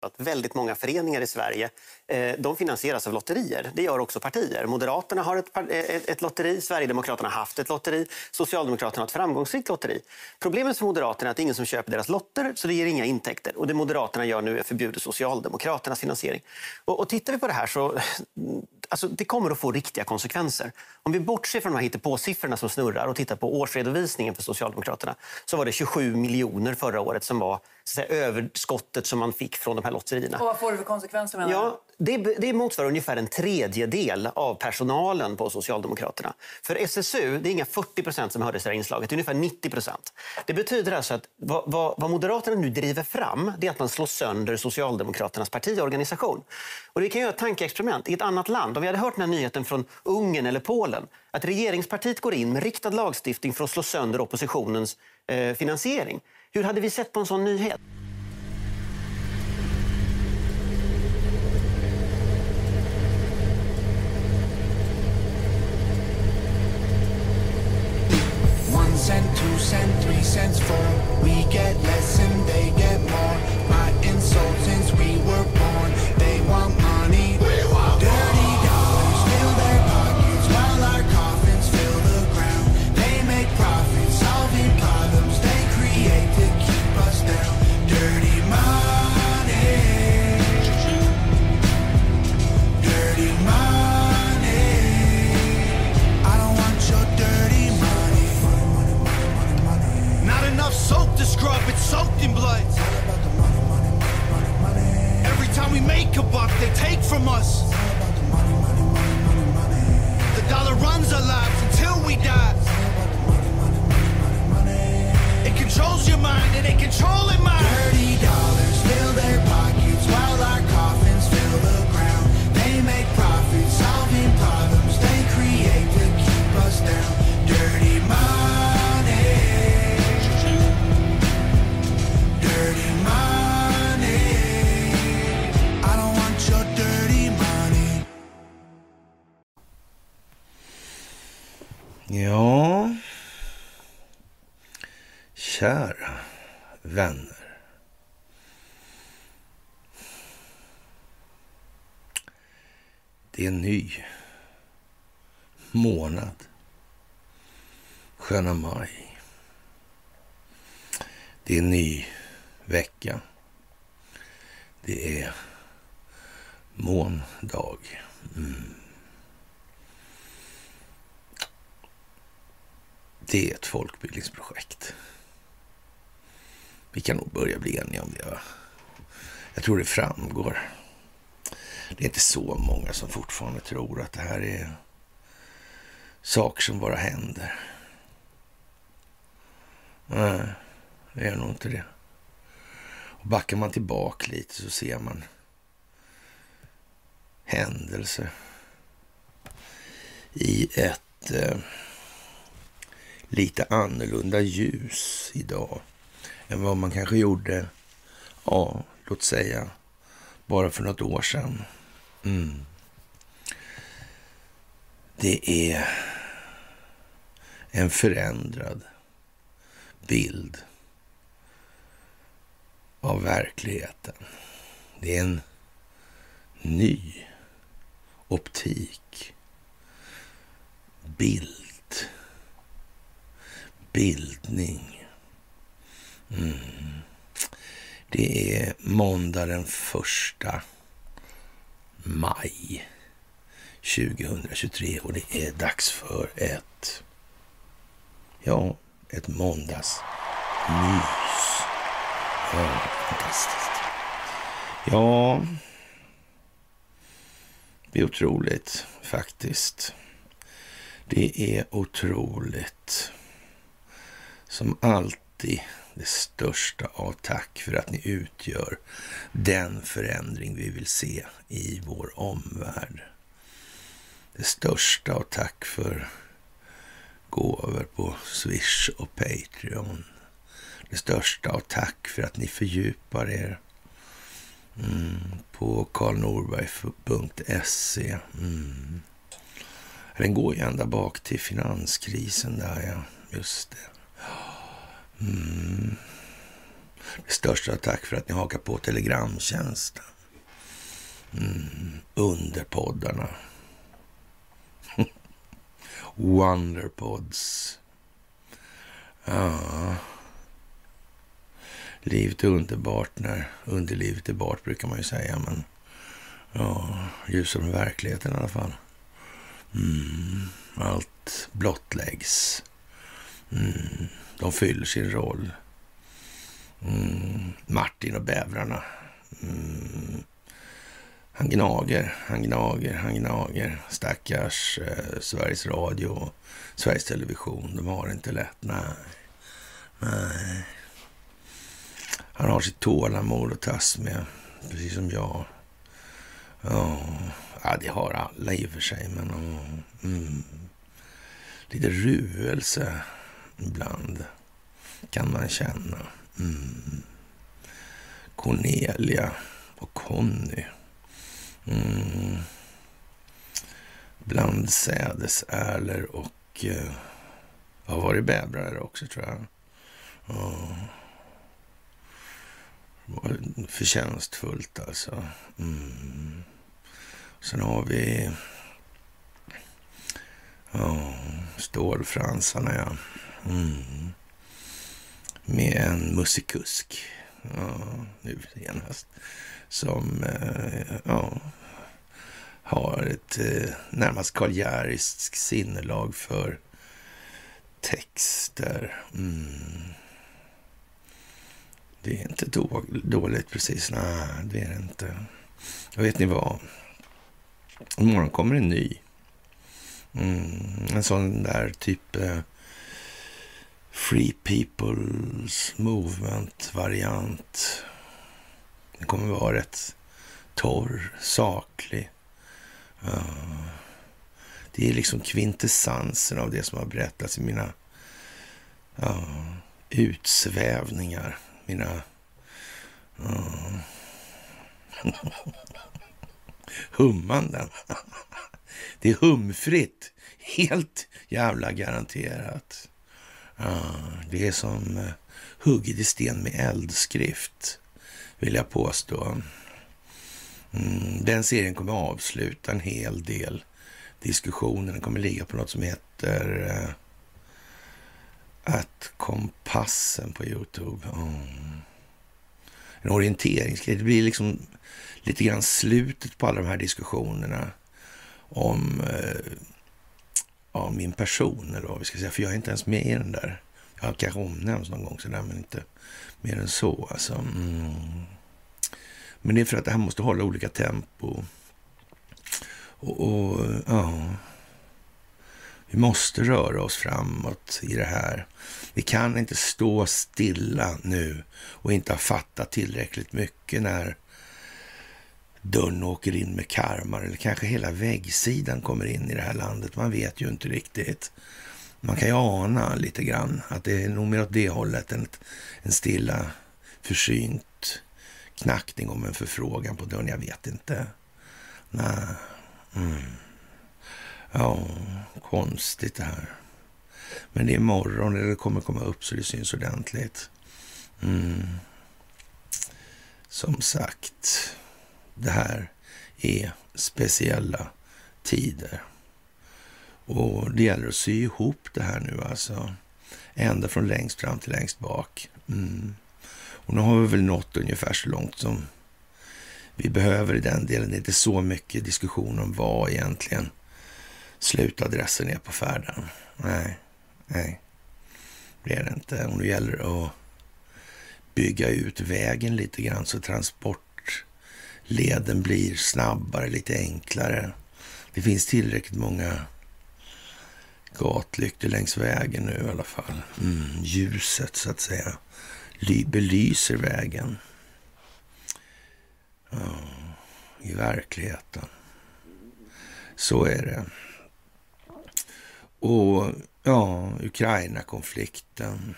att väldigt många föreningar i Sverige eh, de finansieras av lotterier. Det gör också partier. Moderaterna har ett, eh, ett, ett, lotteri, Sverigedemokraterna har haft ett lotteri, Socialdemokraterna har ett framgångsrikt lotteri. Problemet för Moderaterna är att det är ingen som köper deras lotter så det ger inga intäkter. Och det Moderaterna gör nu är att förbjuda Socialdemokraternas finansiering. Och, och tittar vi på det här så mm, alltså, det kommer att få riktiga konsekvenser. Om vi bortser från de här hittepåsiffrorna som snurrar och tittar på årsredovisningen för Socialdemokraterna så var det 27 miljoner förra året som var säga, överskottet som man fick från de här lotterierna. Och vad får det för konsekvenser? Menar ja, det, det motsvarar ungefär en tredjedel av personalen på Socialdemokraterna. För SSU, det är inga 40 procent som hördes i det här inslaget, det är ungefär 90 procent. Det betyder alltså att vad, vad, vad, Moderaterna nu driver fram det är att man slår sönder Socialdemokraternas partiorganisation. Och det kan göra ett tankeexperiment. I ett annat land, om vi hade hört den här nyheten från Ungern eller Polen, att regeringspartiet går in med riktad lagstiftning för att slå sönder oppositionens eh, finansiering. Hur hade vi sett på en sån nyhet? Månad. Sköna maj. Det är en ny vecka. Det är måndag. Mm. Det är ett folkbildningsprojekt. Vi kan nog börja bli eniga om det. Va? Jag tror det framgår. Det är inte så många som fortfarande tror att det här är saker som bara händer. Nej, det är nog inte det. Och backar man tillbaka lite så ser man händelser i ett eh, lite annorlunda ljus idag än vad man kanske gjorde, ja, låt säga, bara för något år sedan. Mm. Det är en förändrad bild av verkligheten. Det är en ny optik, bild bildning. Mm. Det är måndag den första maj 2023 och det är dags för ett, ja, ett måndagsmys. Ja, fantastiskt. Ja, det är otroligt faktiskt. Det är otroligt som alltid det största av tack för att ni utgör den förändring vi vill se i vår omvärld. Det största av tack för gåvor på Swish och Patreon. Det största av tack för att ni fördjupar er mm, på karlnorberg.se. Mm. Den går ju ända bak till finanskrisen där, ja. Just det. Mm. största tack för att ni hakar på Telegramtjänsten. Mm, underpoddarna. Wonderpods. Ja. Livet är underbart när underlivet är bart, brukar man ju säga. Men ja, ljusare med verkligheten i alla fall. Mm, allt blottläggs. Mm, de fyller sin roll. Mm, Martin och bävrarna. Mm, han gnager, han gnager, han gnager. Stackars eh, Sveriges Radio och Sveriges Television. De har det inte lätt. Nej. Nej. Han har sitt tålamod att tas med, precis som jag. Oh. ja det har alla i och för sig, men mm, lite ruelse ibland kan man känna. Mm. Cornelia och Conny. Mm. Bland sädesärlor och eh, har varit bävrar också tror jag. Ja. Förtjänstfullt alltså. Mm. Sen har vi ja, stålfransarna ja. Mm. Med en musikusk. Ja, nu senast. Som eh, ja, har ett eh, närmast karljäriskt sinnelag för texter. Mm. Det är inte dåligt precis. Nej, det är det inte. Och vet ni vad? Imorgon kommer en ny. Mm, en sån där typ eh, Free People's Movement-variant. Den kommer vara rätt torr, saklig. Det är liksom kvintessensen av det som har berättats i mina ja, utsvävningar mina... Ja. hummanden. Det är humfritt. Helt jävla garanterat. Ja, det är som eh, hugget i sten med eldskrift, vill jag påstå. Mm, den serien kommer att avsluta en hel del diskussioner. Den kommer ligga på något som heter uh, att kompassen på Youtube. Mm. En orienteringsgrej. Det blir liksom lite grann slutet på alla de här diskussionerna om eh, ja, min person, eller vad vi ska säga. För jag är inte ens med i den där. Jag kanske omnämns någon gång sådär, men inte mer än så. Alltså. Mm. Men det är för att det här måste hålla olika tempo. Och, och ja, vi måste röra oss framåt i det här. Vi kan inte stå stilla nu och inte ha fattat tillräckligt mycket när dörren åker in med karmar eller kanske hela väggsidan kommer in i det här landet. Man vet ju inte riktigt. Man kan ju ana lite grann att det är nog mer åt det hållet än en stilla försynt knackning om en förfrågan på dörren. Jag vet inte. Nej. Mm. Ja, konstigt det här. Men det är imorgon, eller det kommer komma upp så det syns ordentligt. Mm. Som sagt, det här är speciella tider. Och det gäller att sy ihop det här nu alltså. Ända från längst fram till längst bak. Mm. Och nu har vi väl nått ungefär så långt som vi behöver i den delen. Det är inte så mycket diskussion om vad egentligen slutadressen är på färden. Nej, nej, det är det inte. Och nu gäller det att bygga ut vägen lite grann så transportleden blir snabbare, lite enklare. Det finns tillräckligt många gatlyktor längs vägen nu i alla fall. Mm, ljuset så att säga belyser vägen. Ja, I verkligheten. Så är det. Och ja, Ukraina-konflikten.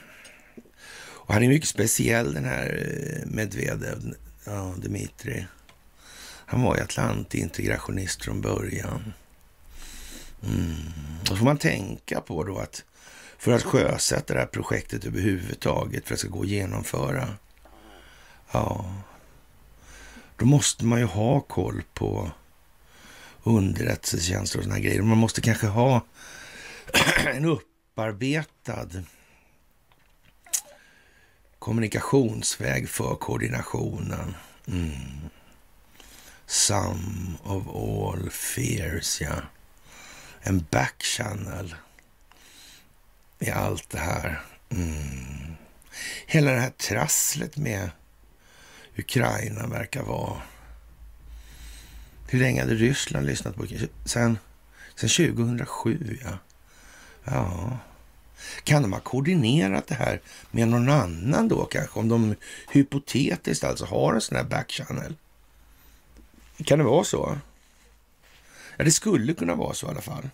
Och han är mycket speciell den här eh, Medvedev, ja, Dmitri. Han var ju atlantintegrationist från början. Mm. Då får man tänka på då att för att sjösätta det här projektet överhuvudtaget, för att det ska gå att genomföra, Ja, då måste man ju ha koll på underrättelsetjänster och såna här grejer. Man måste kanske ha en upparbetad kommunikationsväg för koordinationen. Mm. Some of all fears, ja. En backchannel i allt det här. Mm. Hela det här trasslet med Ukraina verkar vara... Hur länge hade Ryssland lyssnat på Sen, sen 2007, ja. Ja. Kan de ha koordinerat det här med någon annan då kanske? Om de hypotetiskt alltså har en sån här backchannel. Kan det vara så? Ja, det skulle kunna vara så i alla fall.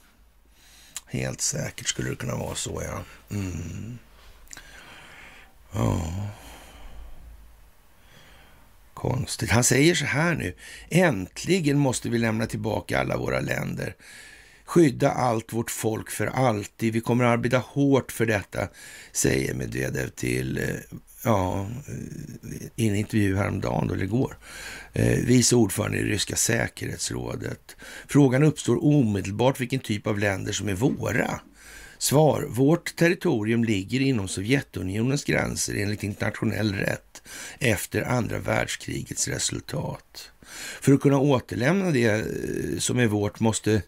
Helt säkert skulle det kunna vara så, ja. Mm. Ja. Konstigt. Han säger så här nu. Äntligen måste vi lämna tillbaka alla våra länder. Skydda allt vårt folk för alltid. Vi kommer att arbeta hårt för detta, säger Medvedev till eh, ja, eh, i en intervju häromdagen, eller igår, eh, vice ordförande i ryska säkerhetsrådet. Frågan uppstår omedelbart vilken typ av länder som är våra. Svar. Vårt territorium ligger inom Sovjetunionens gränser enligt internationell rätt efter andra världskrigets resultat. För att kunna återlämna det eh, som är vårt måste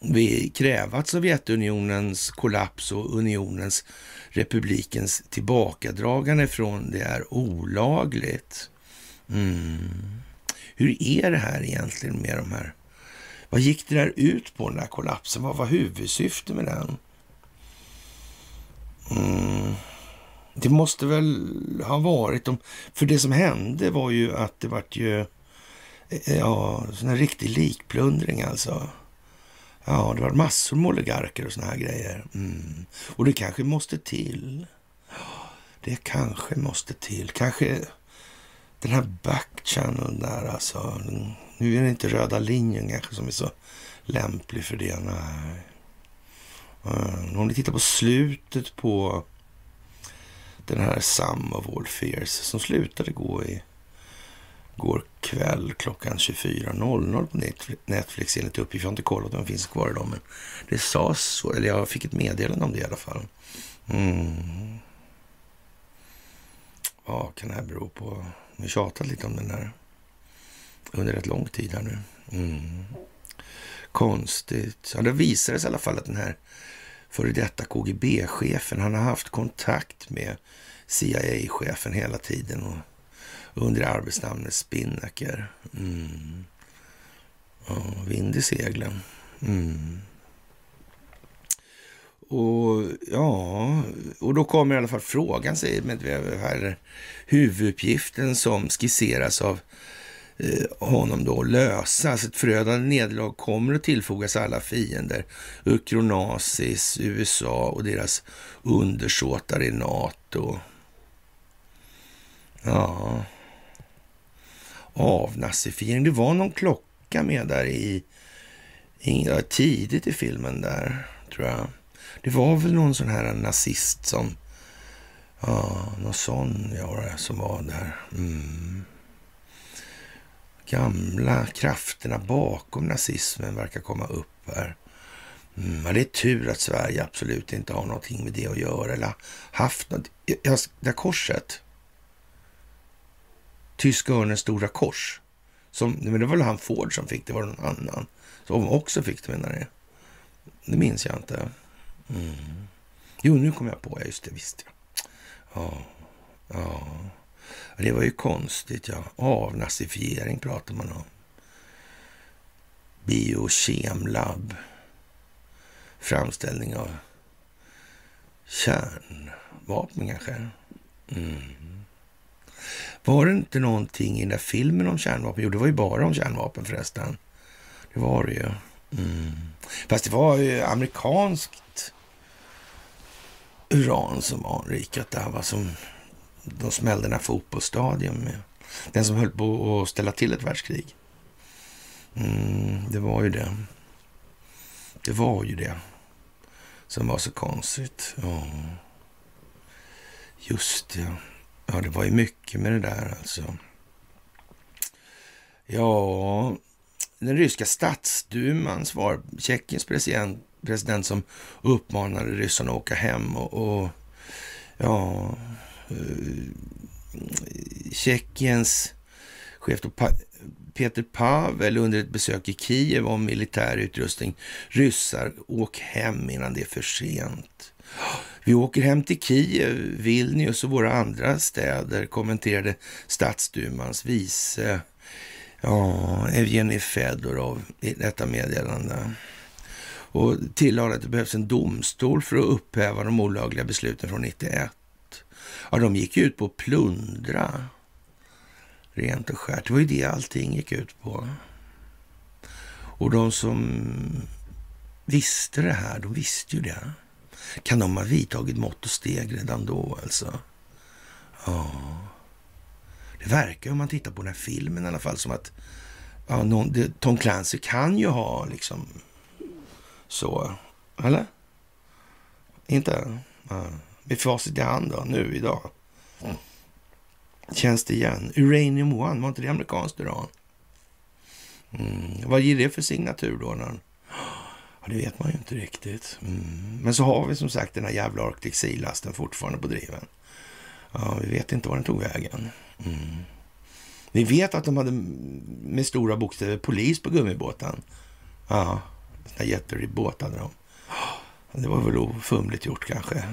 vi kräva att Sovjetunionens kollaps och unionens republikens tillbakadragande från det är olagligt. Mm. Hur är det här egentligen med de här? Vad gick det där ut på, den här kollapsen? Vad var huvudsyftet med den? Mm. Det måste väl ha varit... De, för det som hände var ju att det vart ju... Eh, ja, sån här riktig likplundring alltså. Ja, det var massor med oligarker och såna här grejer. Mm. Och det kanske måste till. Det kanske måste till. Kanske den här backchanneln där alltså. Nu är det inte röda linjen kanske som är så lämplig för det. Nej. Mm. Om ni tittar på slutet på den här Sum of All Fears som slutade gå i går kväll klockan 24.00 på Netflix enligt uppgift. Jag har inte kollat om den finns kvar idag, men det sades så. Eller jag fick ett meddelande om det i alla fall. Mm. Vad kan det här bero på? Vi tjatat lite om den här under rätt lång tid här nu. Mm. Konstigt. Ja, det visade sig i alla fall att den här före detta KGB-chefen, han har haft kontakt med CIA-chefen hela tiden. Och under arbetsnamnet Spinnaker. Mm. Ja, vind i seglen. Mm. Och ja, och då kommer i alla fall frågan, säger Medvedev här, huvuduppgiften som skisseras av eh, honom då lösas. Alltså, ett förödande nederlag kommer att tillfogas alla fiender. Ukronasis, USA och deras undersåtar i NATO. Ja, avnazifiering. Det var någon klocka med där i, i tidigt i filmen där, tror jag. Det var väl någon sån här nazist som, ja, någon sån ja, som var där. Mm. Gamla krafterna bakom nazismen verkar komma upp här. Mm, ja, det är tur att Sverige absolut inte har någonting med det att göra eller haft något. Ja, det här korset, Tyska örnens stora kors. Som, men det var väl han Ford som fick det, var det någon annan som också fick det menar jag. Det minns jag inte. Mm. Jo, nu kom jag på, ja, just det, visst ja. Ja, ja. Det var ju konstigt, ja. Avnazifiering pratar man om. Biokemlabb. Framställning av kärnvapen kanske. Mm. Var det inte någonting i den där filmen om kärnvapen? Jo, det var ju bara om kärnvapen förresten. Det var det ju. Mm. Fast det var ju amerikanskt uran som var anrikat där, va? som de smällde den här fotbollsstadion med. Den som höll på att ställa till ett världskrig. Mm, det var ju det. Det var ju det som var så konstigt. Ja. Just det. Ja, det var ju mycket med det där alltså. Ja, den ryska statsduman var Tjeckiens president, president som uppmanade ryssarna att åka hem och, och ja, uh, Tjeckiens chef pa Peter Pavel under ett besök i Kiev om militär utrustning. Ryssar, åk hem innan det är för sent. Vi åker hem till Kiev, Vilnius och våra andra städer, kommenterade stadsdumans vice ja, Evgenij Fedorov i detta meddelande. Och tillade att det behövs en domstol för att upphäva de olagliga besluten från 91. Ja, de gick ut på att plundra. Rent och skärt. Det var ju det allting gick ut på. Och de som visste det här, de visste ju det. Kan de ha vidtagit mått och steg redan då alltså? Ja. Det verkar om man tittar på den här filmen i alla fall som att ja, någon, det, Tom Clancy kan ju ha liksom så. Eller? Inte? Ja. Med facit i hand då, nu idag. Känns det igen? Uranium One, var inte det amerikanskt uran? Mm. Vad ger det för signatur då? När... Ja, det vet man ju inte riktigt. Mm. Men så har vi som sagt den här jävla Arctic Sea-lasten fortfarande på driven. Ja, vi vet inte var den tog vägen. Mm. Vi vet att de hade med stora bokstäver polis på gummibåten. Ja, sådana jätteribbåt hade de. Det var väl ofumligt gjort kanske.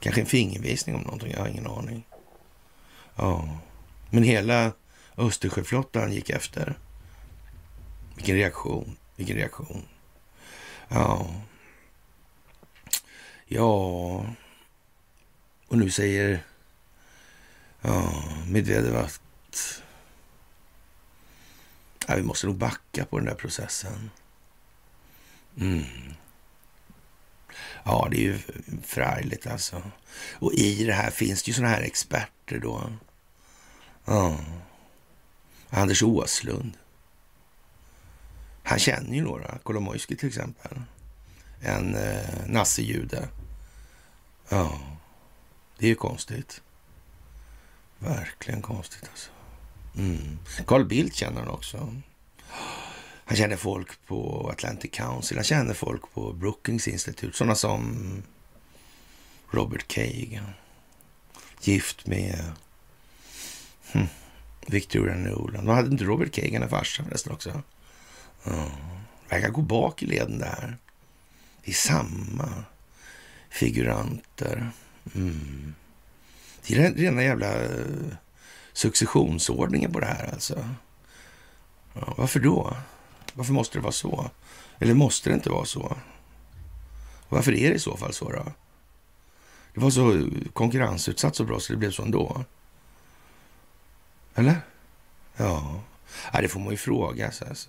Kanske en fingervisning om någonting, jag har ingen aning. Ja, men hela Östersjöflottan gick efter. Vilken reaktion, vilken reaktion. Ja. Ja. Och nu säger ja, Medvedev att ja, vi måste nog backa på den där processen. Mm. Ja, det är ju förargligt alltså. Och i det här finns det ju såna här experter då. Ja. Anders Åslund. Han känner ju några. Kolomojski till exempel. En eh, nazijude. Ja, det är ju konstigt. Verkligen konstigt alltså. Mm. Carl Bildt känner han också. Han känner folk på Atlantic Council, han känner folk på Brookings Institute, sådana som Robert Kagan. Gift med hm, Victoria Nolan. Vad hade inte Robert Kagan en farsa förresten också? Ja. Verkar gå bak i leden där. Det är samma figuranter. Mm. Det är rena jävla eh, successionsordningen på det här alltså. Ja, varför då? Varför måste det vara så? Eller måste det inte vara så? Varför är det i så fall så då? Det var så konkurrensutsatt så bra så det blev så ändå. Eller? Ja, ja det får man ju fråga sig. Alltså.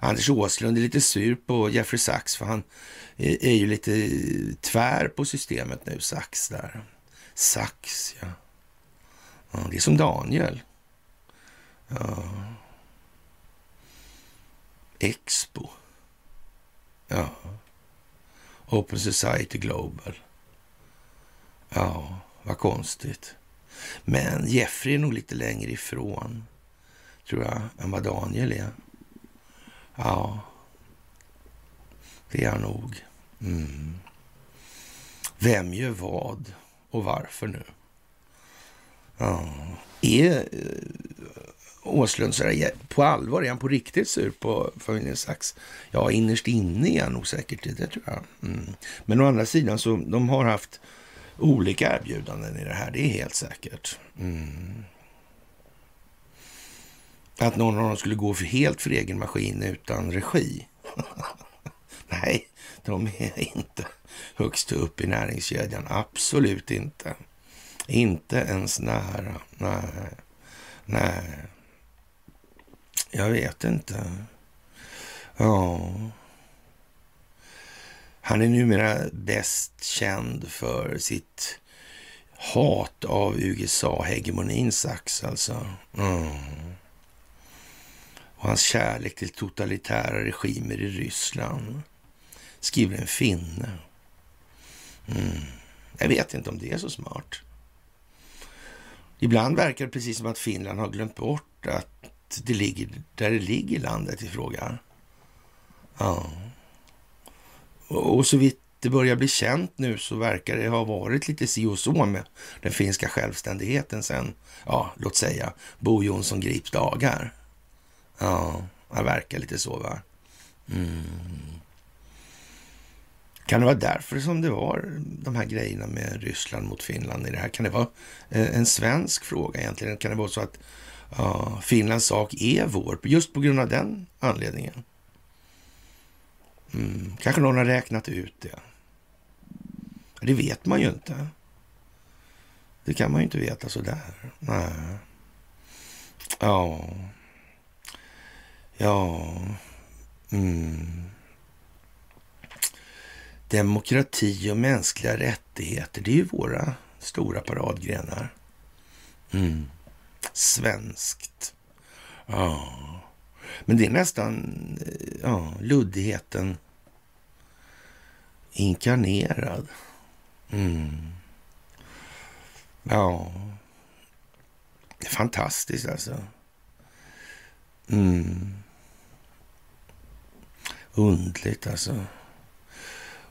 Anders Åslund är lite sur på Jeffrey Sachs för han är, ju lite tvär på systemet nu, Sachs där. Sachs, ja. ja. Det är som Daniel. Ja. Expo. Ja. Open Society Global. Ja, vad konstigt. Men Jeffrey är nog lite längre ifrån, tror jag, än vad Daniel är. Ja, det är han nog. Mm. Vem gör vad och varför nu? Ja. Är eh, Åslund sådär, på allvar, är han på riktigt sur på familjen Sachs? Ja, innerst inne är han nog säkert det, tror jag. Mm. Men å andra sidan så de har haft olika erbjudanden i det här, det är helt säkert. Mm. Att någon av dem skulle gå för helt för egen maskin utan regi. Nej, de är inte högst upp i näringskedjan. Absolut inte. Inte ens nära. Nej. Nej. Jag vet inte. Ja. Han är numera bäst känd för sitt hat av USA-hegemonin sax, alltså. Mm. Och hans kärlek till totalitära regimer i Ryssland. Skriver en finne. Mm. Jag vet inte om det är så smart. Ibland verkar det precis som att Finland har glömt bort att det ligger där det ligger landet i fråga. Ja. Och så vitt det börjar bli känt nu så verkar det ha varit lite si och så med den finska självständigheten sen, ja, låt säga Bo Jonsson Grips dagar. Ja, det verkar lite så va. Mm. Kan det vara därför som det var de här grejerna med Ryssland mot Finland i det här? Kan det vara eh, en svensk fråga egentligen? Kan det vara så att ja, Finlands sak är vår just på grund av den anledningen? Mm. Kanske någon har räknat ut det. Det vet man ju inte. Det kan man ju inte veta sådär. Nej. Ja. Ja. Mm. Demokrati och mänskliga rättigheter, det är ju våra stora paradgrenar. Mm. Svenskt. Ja. Men det är nästan eh, ja, luddigheten inkarnerad. Mm. Ja. Det är fantastiskt alltså. Mm. Undligt alltså.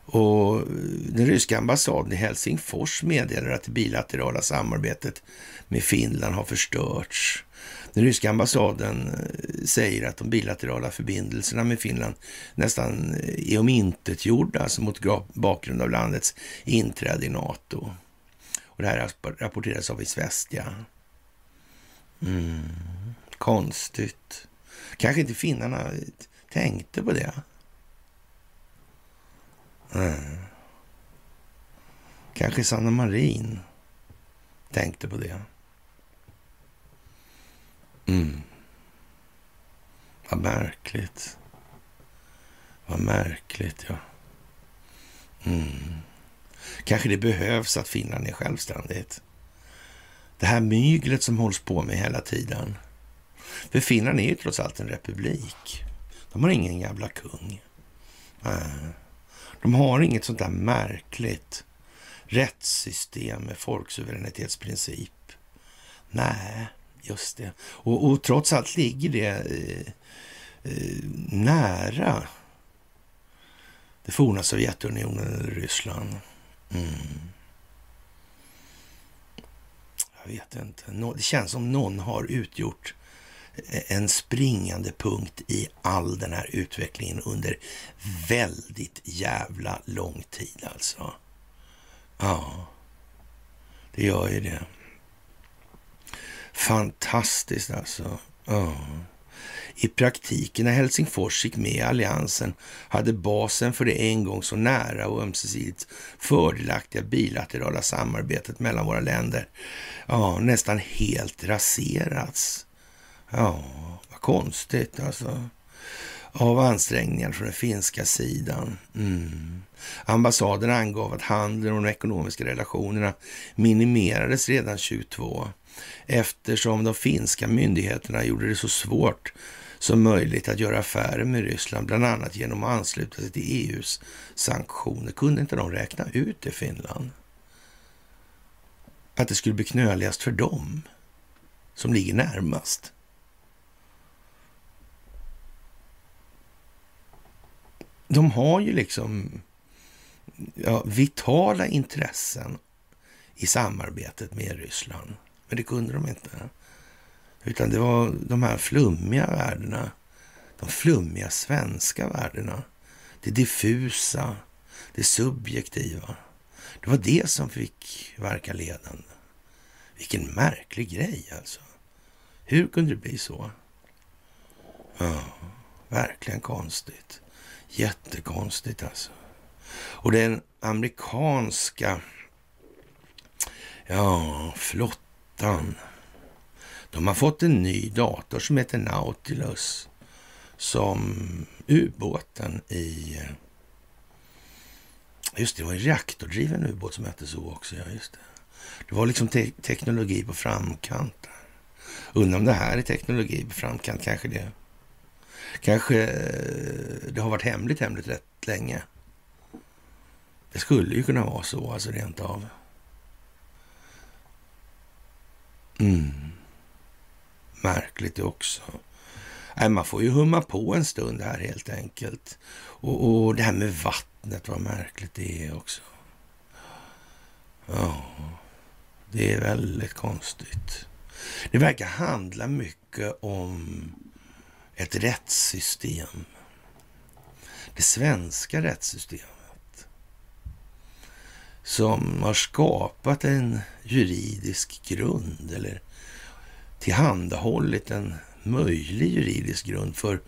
Och den ryska ambassaden i Helsingfors meddelar att det bilaterala samarbetet med Finland har förstörts. Den ryska ambassaden eh, säger att de bilaterala förbindelserna med Finland nästan eh, är omintetgjorda alltså mot bakgrund av landets inträde i Nato. Och det här rapporteras av Isvestia. Mm, konstigt. Kanske inte finnarna eh, tänkte på det. Mm. Kanske Sanna Marin tänkte på det. Mm. Vad märkligt. Vad märkligt, ja. Mm. Kanske det behövs att Finland är självständigt. Det här myglet som hålls på med hela tiden. För Finland är ju trots allt en republik. De har ingen jävla kung. De har inget sånt där märkligt rättssystem med folksuveränitetsprincip. Nej, Just det. Och, och trots allt ligger det eh, eh, nära det forna Sovjetunionen eller Ryssland. Mm. Jag vet inte. Det känns som någon har utgjort en springande punkt i all den här utvecklingen under väldigt jävla lång tid alltså. Ja, det gör ju det. Fantastiskt alltså. Ja. I praktiken när Helsingfors gick med i alliansen hade basen för det en gång så nära och ömsesidigt fördelaktiga bilaterala samarbetet mellan våra länder ja, nästan helt raserats. Ja, vad konstigt alltså. Av ansträngningar från den finska sidan. Mm. Ambassaden angav att handeln och de ekonomiska relationerna minimerades redan 22 eftersom de finska myndigheterna gjorde det så svårt som möjligt att göra affärer med Ryssland, bland annat genom att ansluta sig till EUs sanktioner. Kunde inte de räkna ut det, Finland? Att det skulle bli knöligast för dem som ligger närmast. De har ju liksom ja, vitala intressen i samarbetet med Ryssland. Men det kunde de inte. Utan det var de här flummiga värdena. De flummiga svenska värdena. Det diffusa, det subjektiva. Det var det som fick verka ledande. Vilken märklig grej alltså. Hur kunde det bli så? Ja, verkligen konstigt. Jättekonstigt alltså. Och den amerikanska ja, flottan. De har fått en ny dator som heter Nautilus som ubåten i... Just det, det var en reaktordriven ubåt som hette så också. Ja, just det. det var liksom te teknologi på framkant. Undrar om det här är teknologi på framkant, kanske det. Kanske eh, det har varit hemligt, hemligt rätt länge. Det skulle ju kunna vara så, alltså rent av. Mm. Märkligt det också. Nej, man får ju humma på en stund här helt enkelt. Och, och det här med vattnet, vad märkligt det är också. Ja, det är väldigt konstigt. Det verkar handla mycket om ett rättssystem. Det svenska rättssystemet. Som har skapat en juridisk grund eller tillhandahållit en möjlig juridisk grund för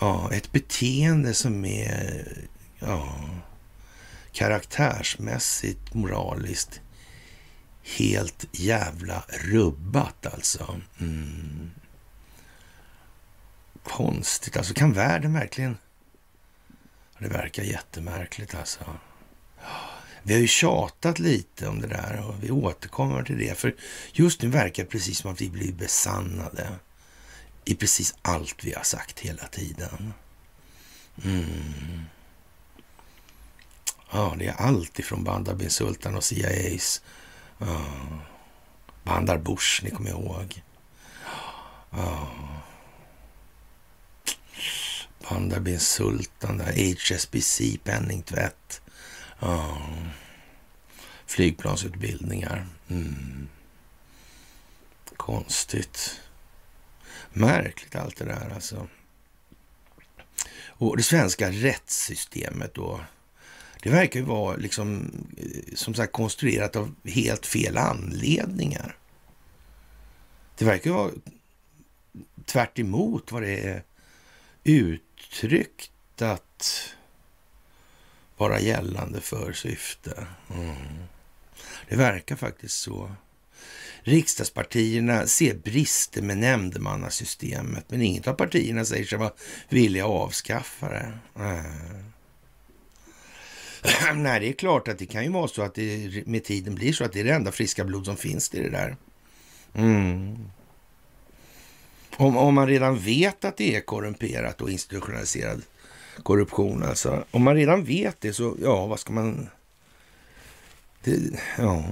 ja, ett beteende som är ja, karaktärsmässigt, moraliskt helt jävla rubbat alltså. Mm. Konstigt alltså. Kan världen verkligen... Det verkar jättemärkligt alltså. Vi har ju tjatat lite om det där och vi återkommer till det. För just nu verkar det precis som att vi blir besannade i precis allt vi har sagt hela tiden. Mm. Ja, det är allt ifrån Bandar bin Sultan och CIAs ja. Bandar Bush, ni kommer ihåg. Ja. Bandar bin Sultan, HSBC, penningtvätt. Ja. flygplansutbildningar. Mm. Konstigt. Märkligt allt det där alltså. Och det svenska rättssystemet då. Det verkar ju vara liksom, eh, som sagt konstruerat av helt fel anledningar. Det verkar ju vara tvärt vad det är uttryckt att vara gällande för syfte. Mm. Det verkar faktiskt så. Riksdagspartierna ser brister med nämndemannasystemet, men inget av partierna säger sig vara villiga att avskaffa det. Mm. Nej, det är klart att det kan ju vara så att det med tiden blir så att det är det enda friska blod som finns i det där. Mm. Om, om man redan vet att det är korrumperat och institutionaliserad korruption, alltså. Om man redan vet det så, ja, vad ska man... Det, ja...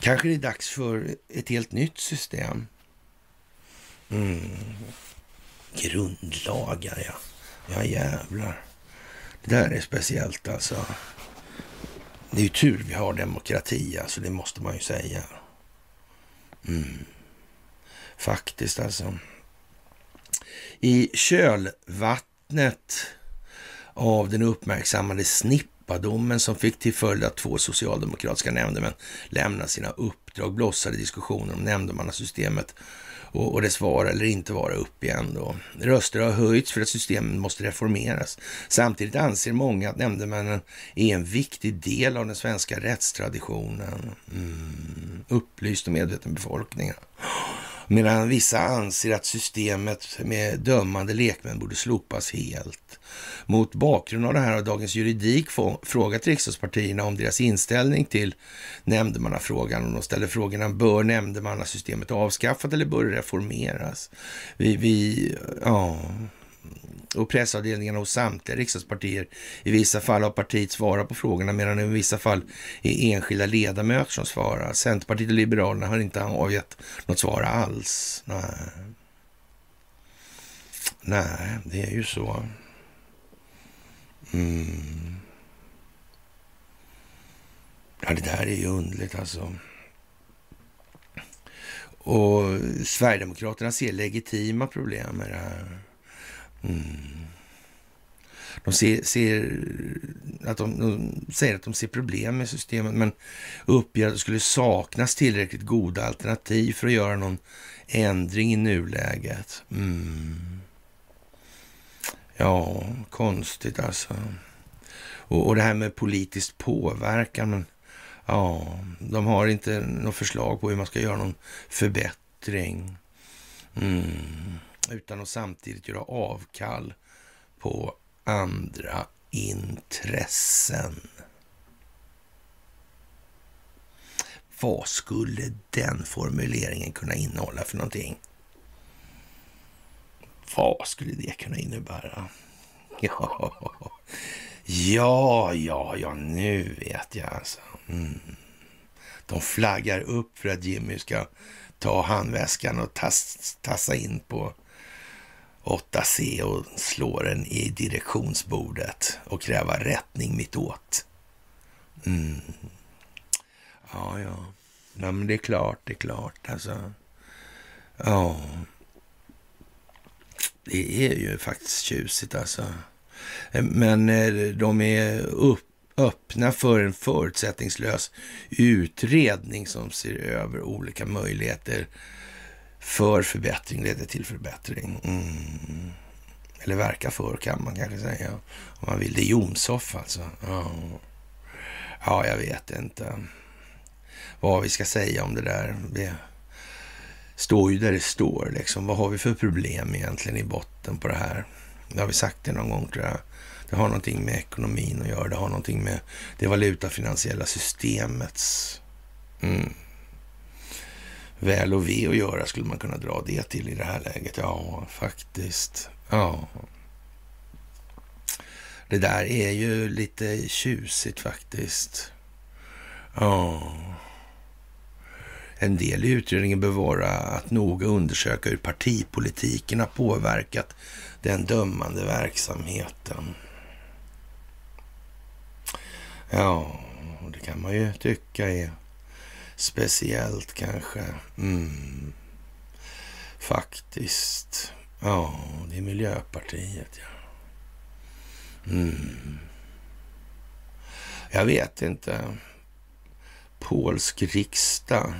Kanske det är dags för ett helt nytt system. Mm. Grundlagar, ja. Ja, jävlar. Det där är speciellt alltså. Det är ju tur vi har demokrati, alltså. Det måste man ju säga. Mm. Faktiskt alltså. I kölvattnet av den uppmärksammade snippadomen som fick till följd att två socialdemokratiska nämndemän lämnade sina uppdrag blossade diskussioner om nämndemannasystemet och, och dess vara eller inte vara upp igen. Då. Röster har höjts för att systemet måste reformeras. Samtidigt anser många att nämndemännen är en viktig del av den svenska rättstraditionen. Mm. Upplyst och medveten befolkning. Medan vissa anser att systemet med dömande lekmän borde slopas helt. Mot bakgrund av det här har Dagens Juridik frågat riksdagspartierna om deras inställning till nämndemannafrågan. Och de ställer frågorna, bör nämndemannasystemet avskaffas eller bör det reformeras? Vi, vi ja, och pressavdelningarna hos samtliga riksdagspartier. I vissa fall har partiet svarat på frågorna medan det i vissa fall är enskilda ledamöter som svarar. Centerpartiet och Liberalerna har inte avgett något svar alls. Nej, Nej det är ju så. Mm. Ja, det där är ju underligt alltså. Och Sverigedemokraterna ser legitima problem med det här. Mm. De, ser, ser att de, de, säger att de ser problem med systemet men uppger att det skulle saknas tillräckligt goda alternativ för att göra någon ändring i nuläget. Mm. Ja, konstigt alltså. Och, och det här med politisk påverkan. Men, ja, de har inte något förslag på hur man ska göra någon förbättring. Mm utan att samtidigt göra avkall på andra intressen. Vad skulle den formuleringen kunna innehålla för någonting? Vad skulle det kunna innebära? Ja, Ja, ja, ja, nu vet jag alltså. Mm. De flaggar upp för att Jimmy ska ta handväskan och tass, tassa in på 8C och slå den i direktionsbordet och kräva rättning mittåt. Mm. Ja, ja. ja men det är klart, det är klart. Alltså. Ja. Det är ju faktiskt tjusigt alltså. Men eh, de är upp, öppna för en förutsättningslös utredning som ser över olika möjligheter för förbättring, leder till förbättring. Mm. Eller verka för kan man kanske säga. Om man vill. Det är Jomshof alltså. Ja. ja, jag vet inte vad vi ska säga om det där. Det står ju där det står. Liksom. Vad har vi för problem egentligen i botten på det här? Det har vi sagt det någon gång tror jag. Det har någonting med ekonomin att göra. Det har någonting med det valutafinansiella systemets mm, väl och ve att göra, skulle man kunna dra det till i det här läget. Ja, faktiskt. Ja. Det där är ju lite tjusigt faktiskt. Ja. En del i utredningen bör vara att noga undersöka hur partipolitiken har påverkat den dömande verksamheten. Ja, det kan man ju tycka är speciellt kanske. Mm. Faktiskt. Ja, det är Miljöpartiet, ja. Mm. Jag vet inte. Polsk riksdag,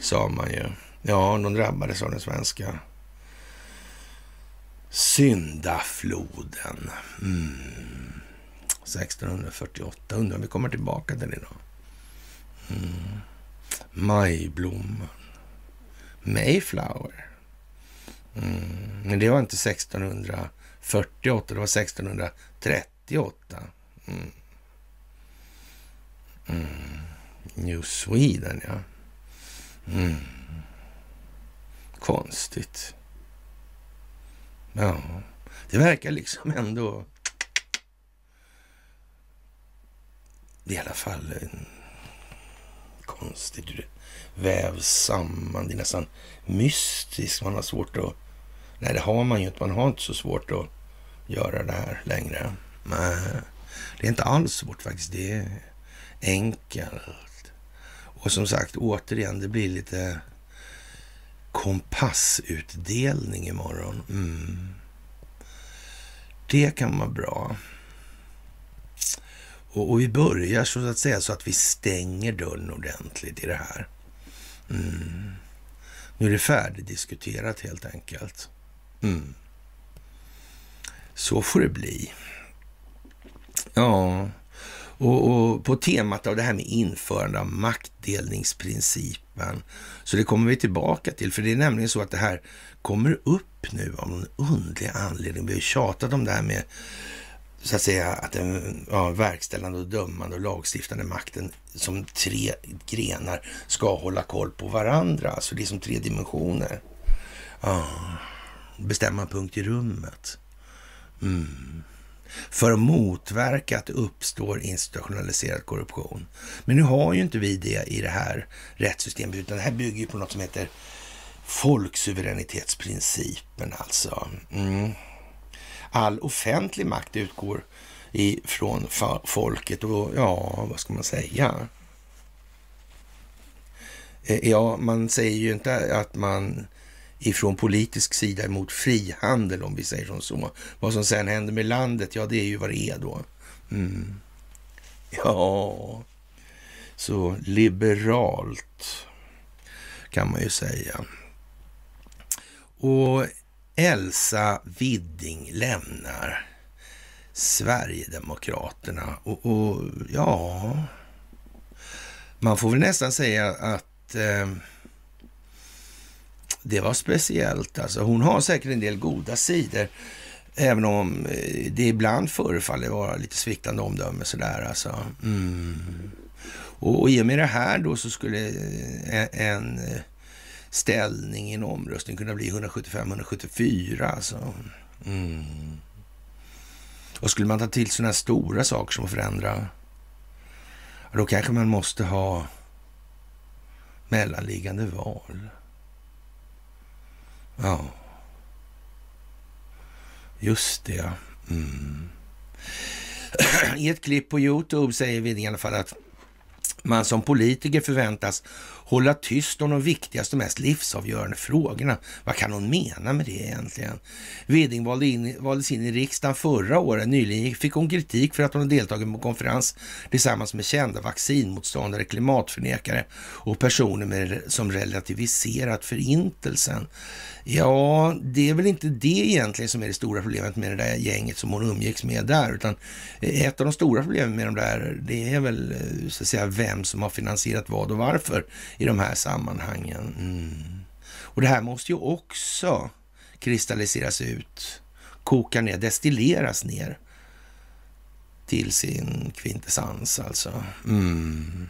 sa man ju. Ja, de drabbades av den svenska syndafloden. Mm. 1648. Undrar om vi kommer tillbaka till det idag? Mm. Majblomman. Mayflower. Mm. Men det var inte 1648, det var 1638. Mm. Mm. New Sweden, ja. Mm. Konstigt. Ja, det verkar liksom ändå Det är i alla fall konstigt hur det vävs samman. Det är nästan mystiskt. Man har svårt att... Nej, det har man ju inte. Man har inte så svårt att göra det här längre. Nej, det är inte alls svårt faktiskt. Det är enkelt. Och som sagt, återigen, det blir lite kompassutdelning imorgon. Mm. Det kan vara bra. Och, och, vi börjar så att säga så att vi stänger dörren ordentligt i det här. Mm. Nu är det färdigdiskuterat helt enkelt. Mm. Så får det bli. Ja, och, och, på temat av det här med införande av maktdelningsprincipen. Så det kommer vi tillbaka till, för det är nämligen så att det här kommer upp nu av någon underlig anledning. Vi har tjatat om det här med så att säga att den ja, verkställande och dömande och lagstiftande makten som tre grenar ska hålla koll på varandra. Alltså det är som tre dimensioner. Ja, bestämma punkt i rummet. Mm. För att motverka att det uppstår institutionaliserad korruption. Men nu har ju inte vi det i det här rättssystemet, utan det här bygger ju på något som heter folksuveränitetsprincipen alltså. Mm all offentlig makt utgår ifrån folket och ja, vad ska man säga? Eh, ja, man säger ju inte att man ifrån politisk sida emot frihandel, om vi säger som så. Vad som sen händer med landet, ja, det är ju vad det är då. Mm. Ja, så liberalt kan man ju säga. Och Elsa Widding lämnar Sverigedemokraterna och, och ja, man får väl nästan säga att eh, det var speciellt. Alltså, hon har säkert en del goda sidor, även om eh, det ibland förefaller vara lite sviktande omdöme sådär. Alltså. Mm. Och, och i och med det här då så skulle eh, en, en ställning i en omröstning kunna bli 175-174 alltså. Mm. Och skulle man ta till sådana stora saker som att förändra, då kanske man måste ha mellanliggande val. Ja, just det. Mm. I ett klipp på Youtube säger vi i alla fall att man som politiker förväntas hålla tyst om de viktigaste och mest livsavgörande frågorna. Vad kan hon mena med det egentligen? Veding valde in, valdes in i riksdagen förra året. Nyligen fick hon kritik för att hon deltagit på konferens tillsammans med kända vaccinmotståndare, klimatförnekare och personer med, som relativiserat förintelsen. Ja, det är väl inte det egentligen som är det stora problemet med det där gänget som hon umgicks med där, utan ett av de stora problemen med de där, det är väl eh, så att säga vem som har finansierat vad och varför i de här sammanhangen. Mm. Och det här måste ju också kristalliseras ut, koka ner, destilleras ner till sin kvintessens alltså. Mm.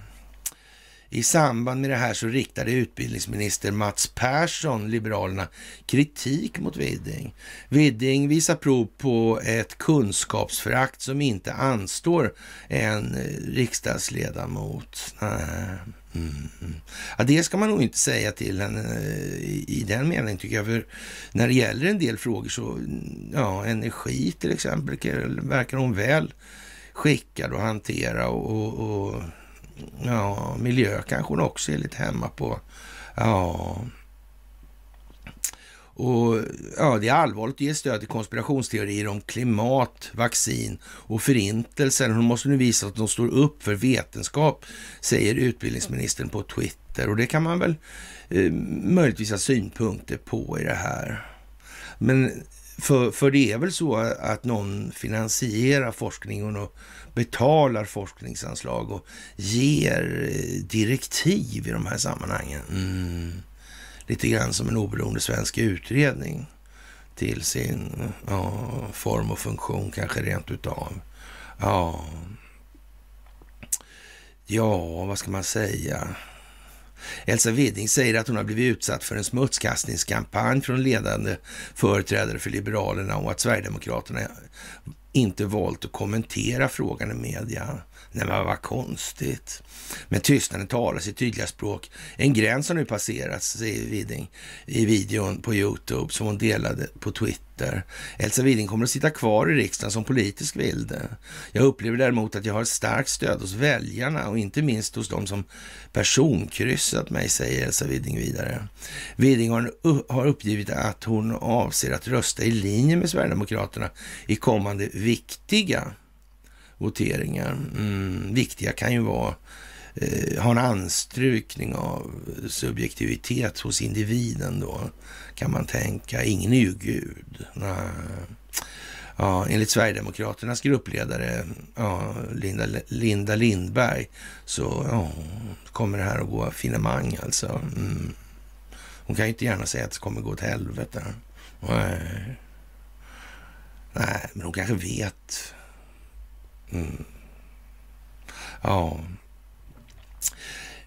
I samband med det här så riktade utbildningsminister Mats Persson, Liberalerna, kritik mot Widding. Widding visar prov på ett kunskapsförakt som inte anstår en eh, riksdagsledamot. Mm. Mm. Ja, det ska man nog inte säga till henne eh, i den meningen tycker jag. För när det gäller en del frågor så, mm, ja, energi till exempel, verkar hon väl skickad att hantera och, och, och Ja, miljö kanske hon också är lite hemma på. Ja. Och ja, det är allvarligt att ge stöd till konspirationsteorier om klimat, vaccin och förintelsen. Hon måste nu visa att de står upp för vetenskap, säger utbildningsministern på Twitter. Och det kan man väl eh, möjligtvis ha synpunkter på i det här. Men för, för det är väl så att någon finansierar forskningen och betalar forskningsanslag och ger eh, direktiv i de här sammanhangen. Mm. Lite grann som en oberoende svensk utredning till sin ja, form och funktion kanske rent utav. Ja, ja, vad ska man säga? Elsa Widding säger att hon har blivit utsatt för en smutskastningskampanj från ledande företrädare för Liberalerna och att Sverigedemokraterna inte valt att kommentera frågan i media. Nej, men vad konstigt. Men tystnaden talar sitt tydliga språk. En gräns har nu passerats, säger Widing i videon på Youtube som hon delade på Twitter. Elsa Widing kommer att sitta kvar i riksdagen som politisk vilde. Jag upplever däremot att jag har ett starkt stöd hos väljarna och inte minst hos de som personkryssat mig, säger Elsa Widing vidare. Widing har, har uppgivit att hon avser att rösta i linje med Sverigedemokraterna i kommande viktiga voteringar. Mm, viktiga kan ju vara eh, ha en anstrykning av subjektivitet hos individen då, kan man tänka. Ingen är ju Gud. Nej. Ja, enligt Sverigedemokraternas gruppledare ja, Linda, Linda Lindberg så ja, kommer det här att gå finemang alltså. Mm. Hon kan ju inte gärna säga att det kommer gå åt helvete. Nej. Nej, men hon kanske vet Mm. Ja.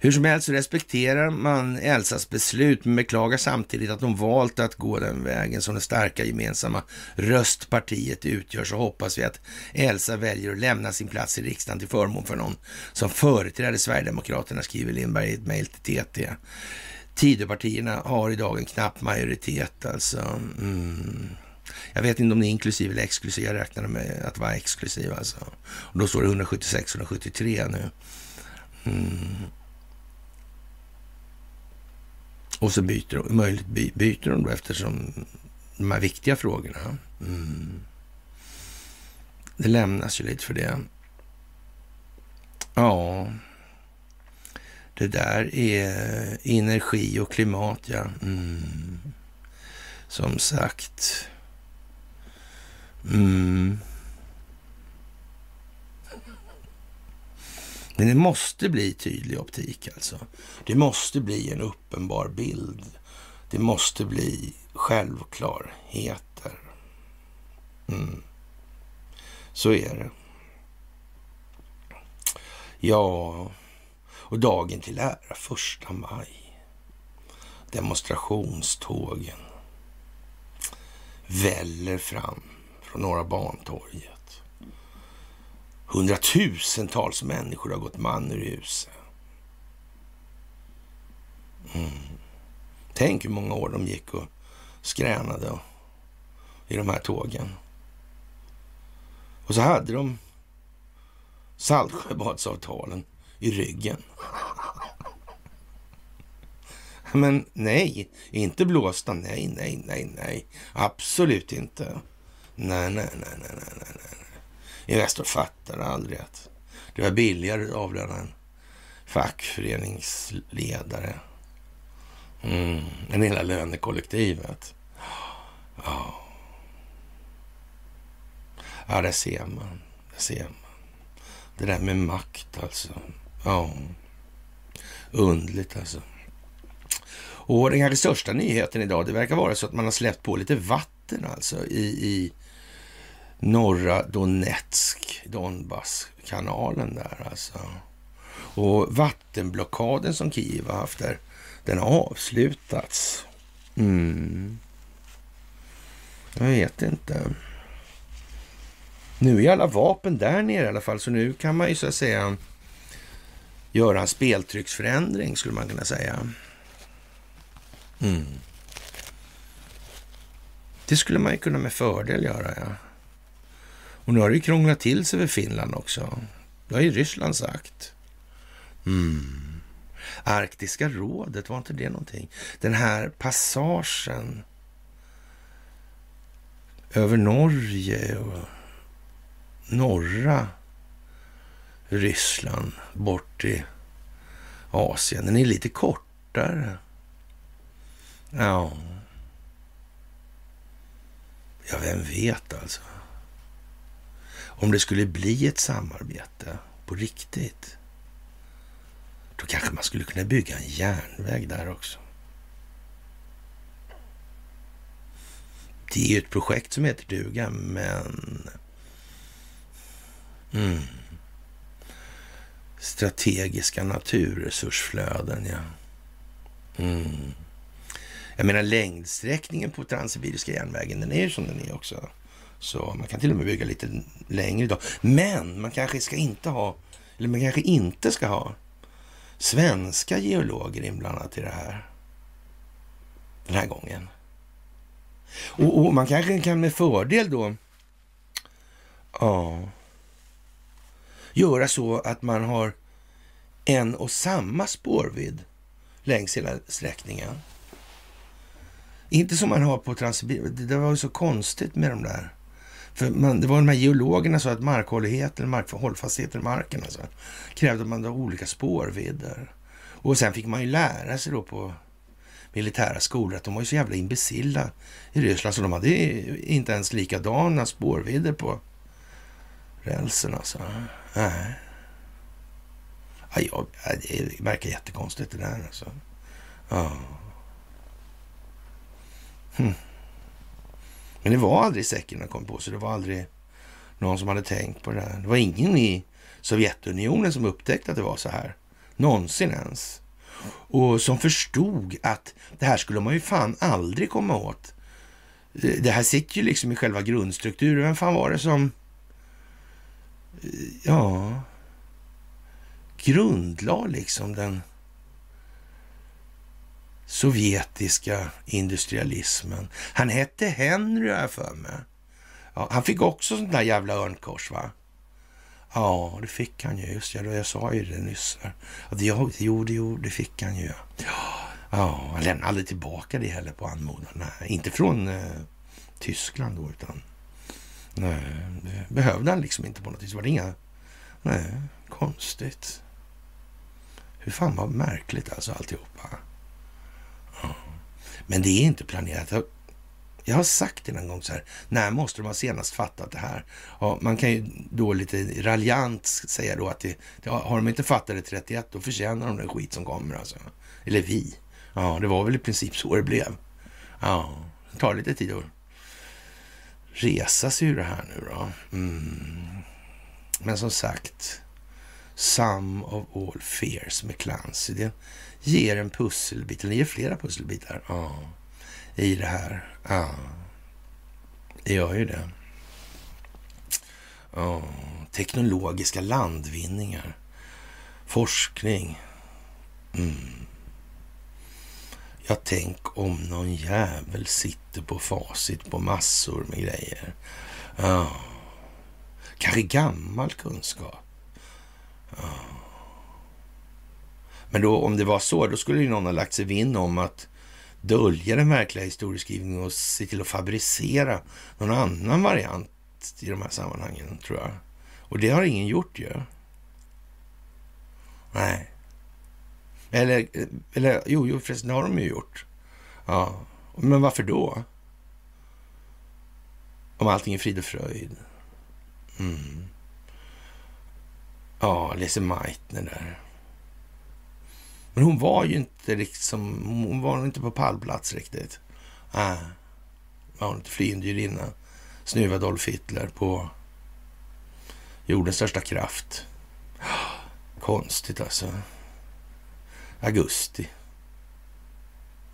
Hur som helst så respekterar man Elsas beslut men beklagar samtidigt att de valt att gå den vägen som det starka gemensamma röstpartiet utgör. Så hoppas vi att Elsa väljer att lämna sin plats i riksdagen till förmån för någon som företräder Sverigedemokraterna, skriver Lindberg i ett mejl till TT. Tidöpartierna har idag en knapp majoritet alltså. Mm. Jag vet inte om det är inklusive eller exklusiv. Jag räknade med att vara exklusiv alltså. Och då står det 176, 173 nu. Mm. Och så byter de, möjligt byter de då eftersom de här viktiga frågorna. Mm. Det lämnas ju lite för det. Ja, det där är energi och klimat, ja. Mm. Som sagt. Mm. Men det måste bli tydlig optik alltså. Det måste bli en uppenbar bild. Det måste bli självklarheter. Mm. Så är det. Ja, och dagen till ära, första maj. Demonstrationstågen väller fram från Norra Bantorget. Hundratusentals människor har gått man ur huset. Mm. Tänk hur många år de gick och skränade i de här tågen. Och så hade de Saltsjöbadsavtalen i ryggen. Men nej, inte blåsta. Nej, nej, nej, nej. Absolut inte. Nej, nej, nej, nej, nej, nej. Investor fattar aldrig att det var billigare att avlöna en fackföreningsledare mm, än hela lönekollektivet. Ja. ja, där ser man. Där ser man. Det där med makt alltså. Ja, undligt alltså. Och den kanske största nyheten idag, det verkar vara så att man har släppt på lite vatten alltså i, i norra Donetsk, Donbasskanalen där alltså. Och vattenblockaden som Kiev har haft där, den har avslutats. Mm. Jag vet inte. Nu är alla vapen där nere i alla fall, så nu kan man ju så att säga göra en speltrycksförändring skulle man kunna säga. Mm. Det skulle man ju kunna med fördel göra, ja. Och nu har det ju krånglat till sig för Finland också. Det har ju Ryssland sagt. Mm. Arktiska rådet, var inte det någonting? Den här passagen över Norge och norra Ryssland bort till Asien. Den är lite kortare. Ja. Ja, vem vet alltså. Om det skulle bli ett samarbete på riktigt, då kanske man skulle kunna bygga en järnväg där också. Det är ju ett projekt som heter duga, men... Mm. Strategiska naturresursflöden, ja. Mm. Jag menar längdsträckningen på Transsibiriska järnvägen, den är ju som den är också. Så man kan till och med bygga lite längre idag. Men man kanske ska inte ha, eller man kanske inte ska ha svenska geologer inblandat i det här. Den här gången. Och, och man kanske kan med fördel då ja, göra så att man har en och samma spårvidd längs hela sträckningen. Inte som man har på Transsibirien. Det var ju så konstigt med de där. För man, det var de här geologerna sa att markhålligheten, markhållfastheten i marken alltså, krävde att man hade olika spårvidder. Och sen fick man ju lära sig då på militära skolor att de var ju så jävla imbecilla i Ryssland så de hade inte ens likadana spårvidder på rälsen alltså. Nej. Ja, det verkar jättekonstigt det där alltså. Ja. Hm. Men det var aldrig säcken kom på, sig. det var aldrig någon som hade tänkt på det där. Det var ingen i Sovjetunionen som upptäckte att det var så här. Någonsin ens. Och som förstod att det här skulle man ju fan aldrig komma åt. Det här sitter ju liksom i själva grundstrukturen. Vem fan var det som... Ja... Grundlade liksom den sovjetiska industrialismen. Han hette Henry, har jag för mig. Ja, han fick också sånt där jävla örnkors, va? Ja, det fick han ju. Just ja, jag sa ju det nyss. Ja, jo, det, jo, det fick han ju. Ja, ja han lämnade aldrig tillbaka det heller på anmodan. Nej, inte från eh, Tyskland då, utan nej, det behövde han liksom inte på något vis. Var Det inga... Nej, konstigt. Hur fan var märkligt alltså alltihopa. Men det är inte planerat. Jag har sagt det någon gång så här, när måste de ha senast fattat det här? Ja, man kan ju då lite raljant säga då att det, har de inte fattat det 31, då förtjänar de den skit som kommer alltså. Eller vi. Ja, det var väl i princip så det blev. Ja, det tar lite tid att resa sig ur det här nu då. Mm. Men som sagt, Some of all fears med Clancy. Det ger en pusselbit, eller ger flera pusselbitar ja, i det här. Ja, det gör ju det. Ja, teknologiska landvinningar, forskning. Mm. Ja, tänk om någon jävel sitter på facit på massor med grejer. Ja. Kanske gammal kunskap. Ja. Men då, om det var så, då skulle ju någon ha lagt sig vinn om att dölja den verkliga historieskrivningen och se till att fabricera någon annan variant i de här sammanhangen, tror jag. Och det har ingen gjort ju. Nej. Eller, eller jo, jo, förresten det har de ju gjort. Ja, men varför då? Om allting är frid och fröjd. Mm. Ja, Lise Meitner där. Men hon var ju inte liksom, hon var inte på pallplats riktigt. Nej, äh, var hon inte flyende judinna. Snuva Adolf Hitler på jordens största kraft. Konstigt alltså. Augusti.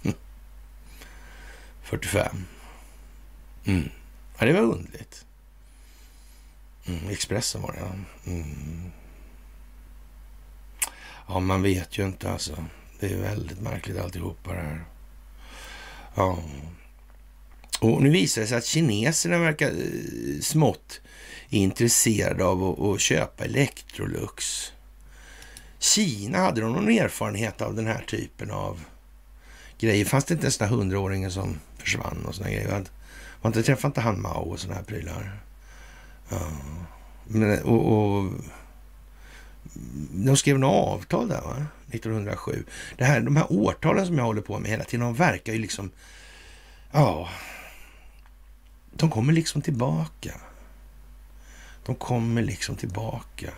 45. Mm. Ja, det var underligt. Mm, Expressen var det, ja. Mm. Ja, man vet ju inte alltså. Det är väldigt märkligt alltihopa det här. Ja. Och nu visar det sig att kineserna verkar eh, smått intresserade av att, att köpa Electrolux. Kina, hade de någon erfarenhet av den här typen av grejer? Fanns det inte en sån här hundraåringen som försvann och såna grejer? Man inte, träffade inte han Mao och såna här prylar? Ja. Men, och, och de skrev något avtal där, va? 1907. Det här, de här årtalen som jag håller på med hela tiden, de verkar ju liksom... Ja, de kommer liksom tillbaka. De kommer liksom tillbaka.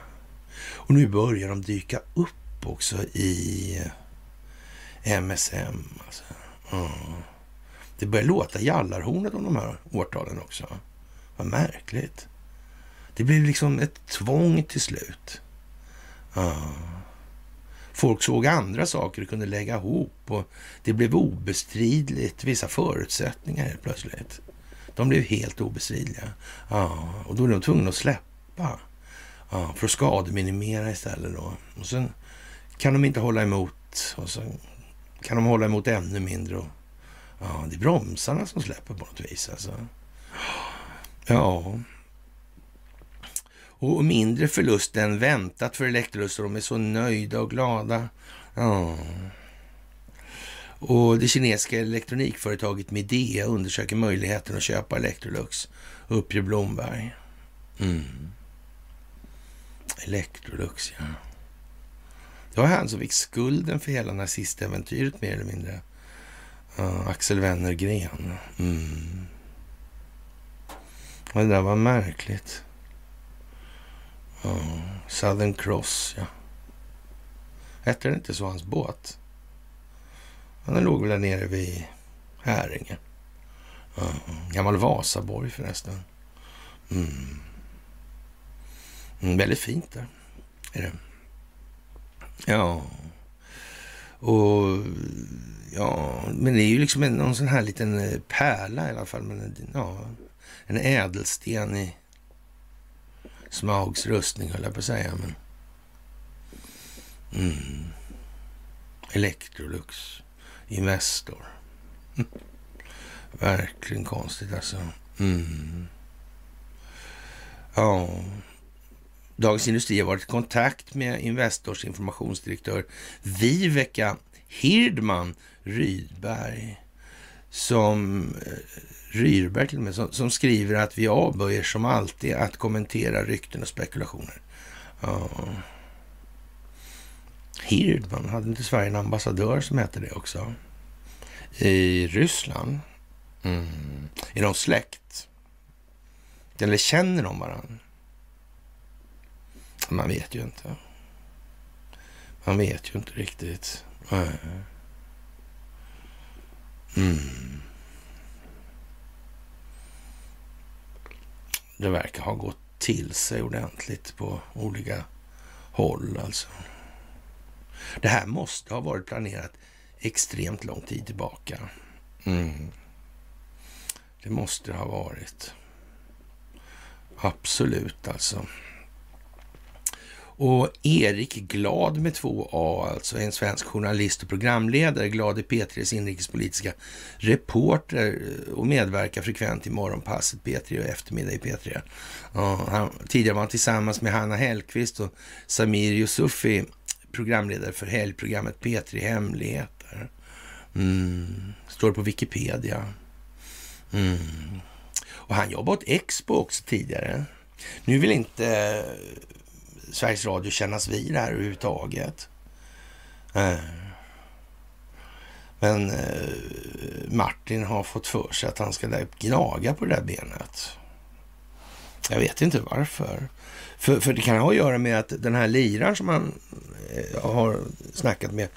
Och nu börjar de dyka upp också i MSM. Alltså. Mm. Det börjar låta jallarhornet om de här årtalen också. Vad märkligt. Det blir liksom ett tvång till slut. Ja. Folk såg andra saker och kunde lägga ihop och det blev obestridligt, vissa förutsättningar helt plötsligt. De blev helt obestridliga. Ja, och då blev de tvungna att släppa ja, för att skademinimera istället. Då. Och sen kan de inte hålla emot och sen kan de hålla emot ännu mindre. Och, ja, det är bromsarna som släpper på något vis. Alltså. Ja, och mindre förlust än väntat för Electrolux och de är så nöjda och glada. Ja. Och det kinesiska elektronikföretaget Midea undersöker möjligheten att köpa Electrolux, uppger Blomberg. Mm. Electrolux, ja. Det var han som fick skulden för hela nazistäventyret mer eller mindre. Uh, Axel Wennergren. Mm. det där var märkligt. Southern Cross, ja. Hette det inte så, hans båt? Den låg väl där nere vid Häringe. Ja, gammal Vasaborg förresten. Mm. Mm, väldigt fint där, är det. Ja. Och ja, men det är ju liksom en, någon sån här liten eh, pärla i alla fall. Men, ja, en ädelsten i Smaugs rustning höll jag på att säga. Men... Mm. Electrolux. Investor. Mm. Verkligen konstigt alltså. Mm. Ja. Dagens Industri har varit i kontakt med Investors informationsdirektör Viveka Hirdman Rydberg som eh, Ryrberg till och med, som, som, skriver att vi avböjer som alltid att kommentera rykten och spekulationer. Ja. Hirdman, hade inte Sverige en ambassadör som hette det också? I Ryssland? Mm. Är de släkt? Eller känner de varandra? Man vet ju inte. Man vet ju inte riktigt. Mm. Det verkar ha gått till sig ordentligt på olika håll alltså. Det här måste ha varit planerat extremt lång tid tillbaka. Mm. Det måste det ha varit. Absolut alltså. Och Erik Glad med två A, alltså en svensk journalist och programledare, Glad i P3s inrikespolitiska reporter eh, och medverkar frekvent i Morgonpasset P3 och Eftermiddag i P3. Han, tidigare var han tillsammans med Hanna Hellqvist och Samir Yusufi programledare för helgprogrammet P3 Hemligheter. Mm, står på Wikipedia. Mm. Och han jobbade åt Expo också tidigare. Nu vill inte eh, Sveriges Radio kännas vid det här överhuvudtaget. Eh. Men eh, Martin har fått för sig att han ska gnaga på det där benet. Jag vet inte varför. För, för det kan ha att göra med att den här liraren som han eh, har snackat med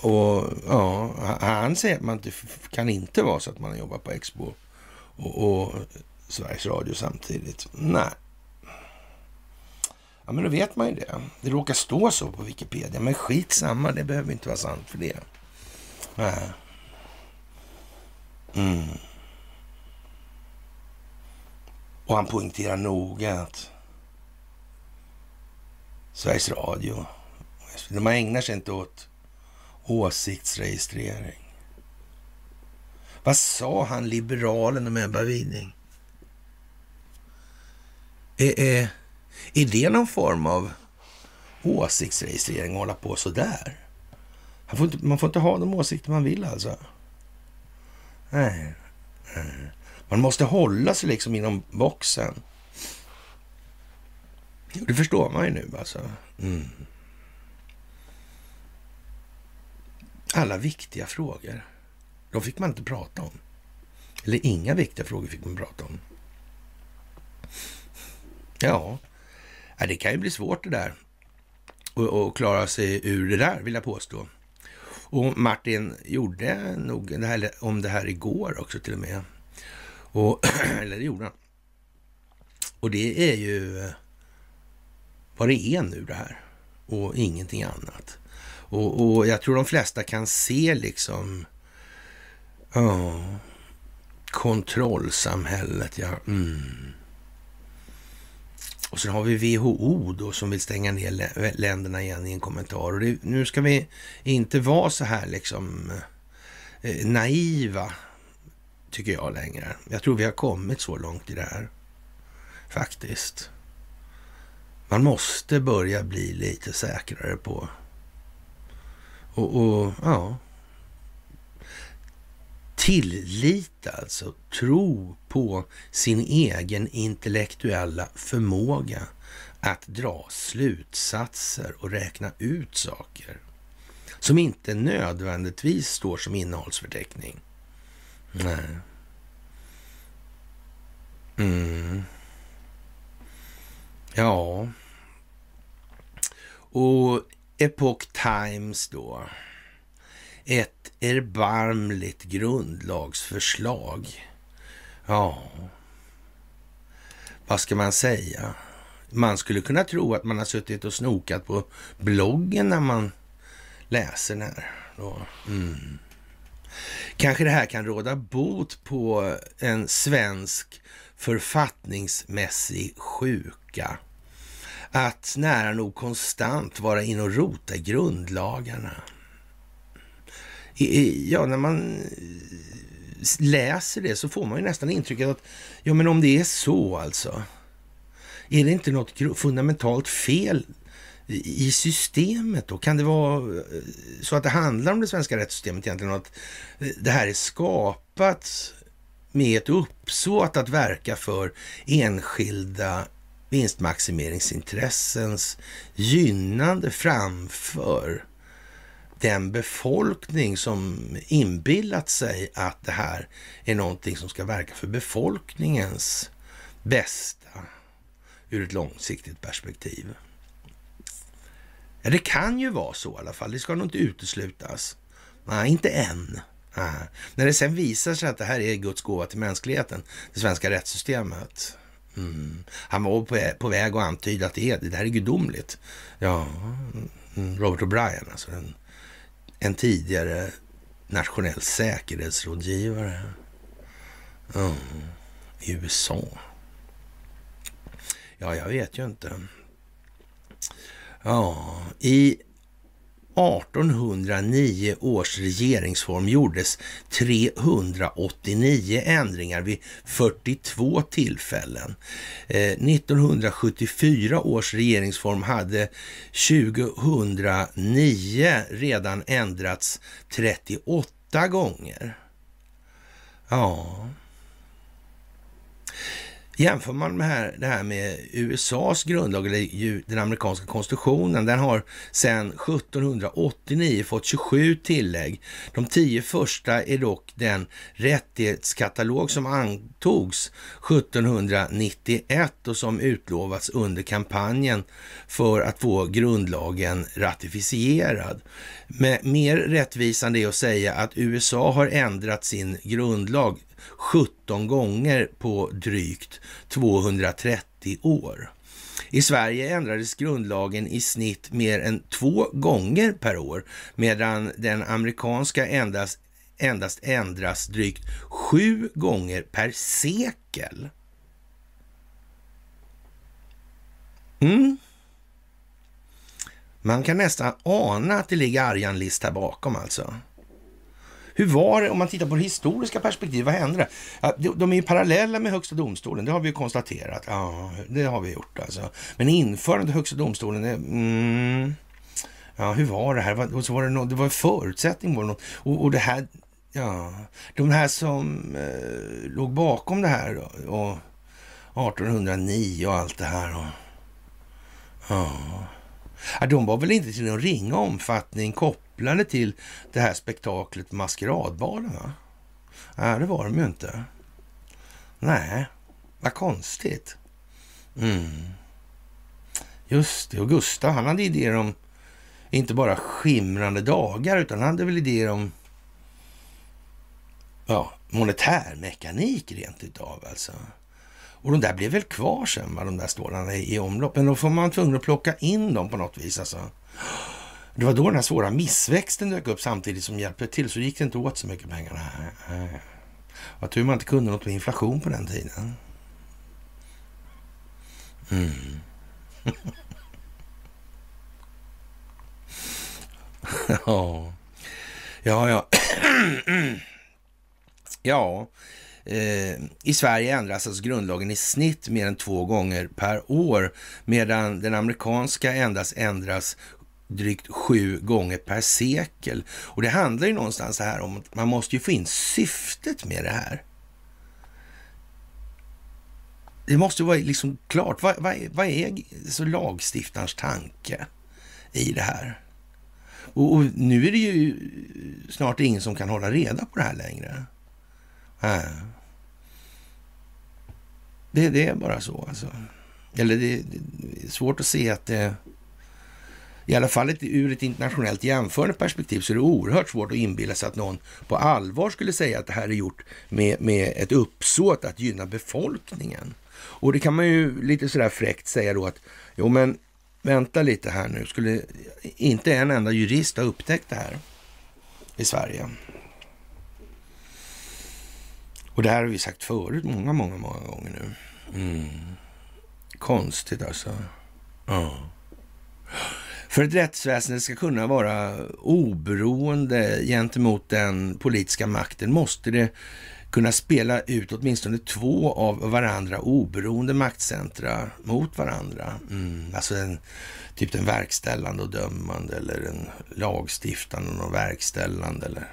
och ja, han säger att man inte, kan inte vara så att man jobbar på Expo och, och Sveriges Radio samtidigt. Nej. Ja, men då vet man ju det. Det råkar stå så på Wikipedia, men skitsamma, det behöver inte vara sant för det. Nej. Mm. Och han poängterar noga att Sveriges Radio, de ägnar sig inte åt åsiktsregistrering. Vad sa han, liberalen om Ebba Widing? Eh, eh är det någon form av åsiktsregistrering att hålla på sådär? Man får, inte, man får inte ha de åsikter man vill alltså. Nej. Man måste hålla sig liksom inom boxen. Det förstår man ju nu alltså. Mm. Alla viktiga frågor, de fick man inte prata om. Eller inga viktiga frågor fick man prata om. Ja, det kan ju bli svårt det där. Och, klara sig ur det där, vill jag påstå. Och Martin gjorde nog det här, om det här igår också till och med. Och, eller det gjorde han. Och det är ju vad det är nu det här och ingenting annat. Och, och jag tror de flesta kan se liksom ja, kontrollsamhället. Ja. Mm. Och så har vi WHO då som vill stänga ner länderna igen i en kommentar. Och det, nu ska vi inte vara så här liksom eh, naiva, tycker jag längre. Jag tror vi har kommit så långt i det här, faktiskt. Man måste börja bli lite säkrare på och, och ja, Tillit, alltså tro på sin egen intellektuella förmåga att dra slutsatser och räkna ut saker som inte nödvändigtvis står som innehållsförteckning. Nej. Mm. Ja. Och Epoch Times då. Ett erbarmligt grundlagsförslag. Ja, vad ska man säga? Man skulle kunna tro att man har suttit och snokat på bloggen när man läser den här. Då. Mm. Kanske det här kan råda bot på en svensk författningsmässig sjuka att nära nog konstant vara in och rota i grundlagarna. Ja, när man läser det så får man ju nästan intrycket att ja, men om det är så alltså. Är det inte något fundamentalt fel i systemet då? Kan det vara eh, så att det handlar om det svenska rättssystemet egentligen och att eh, det här är skapat med ett uppsåt att verka för enskilda vinstmaximeringsintressens gynnande framför den befolkning som inbillat sig att det här är någonting som ska verka för befolkningens bästa ur ett långsiktigt perspektiv. Ja, det kan ju vara så i alla fall. Det ska nog inte uteslutas. Nej, inte än. Nej. När det sen visar sig att det här är Guds gåva till mänskligheten, det svenska rättssystemet, Mm. Han var på, på väg att antyda att det, är, det här är gudomligt. Ja, mm, Robert O'Brien, alltså den en tidigare nationell säkerhetsrådgivare mm, i USA. Ja, jag vet ju inte. Ja, i 1809 års regeringsform gjordes 389 ändringar vid 42 tillfällen. Eh, 1974 års regeringsform hade 2009 redan ändrats 38 gånger. Ja, Jämför man med här, det här med USAs grundlag, eller den amerikanska konstitutionen, den har sedan 1789 fått 27 tillägg. De tio första är dock den rättighetskatalog som antogs 1791 och som utlovats under kampanjen för att få grundlagen ratificerad. Men mer rättvisande är att säga att USA har ändrat sin grundlag 17 gånger på drygt 230 år. I Sverige ändrades grundlagen i snitt mer än två gånger per år, medan den amerikanska endast, endast ändras drygt sju gånger per sekel. Mm. Man kan nästan ana att det ligger argan list här bakom alltså. Hur var det om man tittar på det historiska perspektivet? Vad hände? Ja, de är ju parallella med Högsta domstolen, det har vi ju konstaterat. Ja, det har vi gjort alltså. Men införandet av Högsta domstolen, det, mm, ja, hur var det här? Och så var det, någon, det var en förutsättning. Var det något, och, och det här, ja, de här som eh, låg bakom det här och 1809 och allt det här. Och, ja. ja, de var väl inte till någon ringa omfattning kopplade kopplade till det här spektaklet Maskeradbalen, va? Nej, det var de ju inte. Nej, vad konstigt. Mm. Just det, och Gustav han hade idéer om inte bara skimrande dagar, utan han hade väl idéer om ja, monetärmekanik rent utav alltså. Och de där blev väl kvar sen, va, de där stålarna i, i omlopp. Men då får man tvungen att plocka in dem på något vis alltså. Det var då den här svåra missväxten dök upp samtidigt som hjälpte till, så gick det inte åt så mycket pengar. Vad tur man inte kunde något med inflation på den tiden. Mm. ja, ja, ja. ja. Eh, I Sverige ändras alltså grundlagen i snitt mer än två gånger per år, medan den amerikanska endast ändras drygt sju gånger per sekel. Och det handlar ju någonstans här om att man måste ju få in syftet med det här. Det måste vara liksom klart. Vad, vad, vad är så lagstiftarens tanke i det här? Och, och, nu är det ju snart ingen som kan hålla reda på det här längre. Äh. Det, det är bara så alltså. Eller det, det är svårt att se att det i alla fall ur ett internationellt jämförande perspektiv så är det oerhört svårt att inbilla sig att någon på allvar skulle säga att det här är gjort med, med ett uppsåt att gynna befolkningen. Och det kan man ju lite sådär fräckt säga då att jo men vänta lite här nu, skulle inte en enda jurist ha upptäckt det här i Sverige? Och det här har vi sagt förut många, många, många gånger nu. Mm. Konstigt alltså. Ja. För att rättsväsendet ska kunna vara oberoende gentemot den politiska makten måste det kunna spela ut åtminstone två av varandra oberoende maktcentra mot varandra. Mm, alltså en, typ den verkställande och dömande eller en lagstiftande och verkställande eller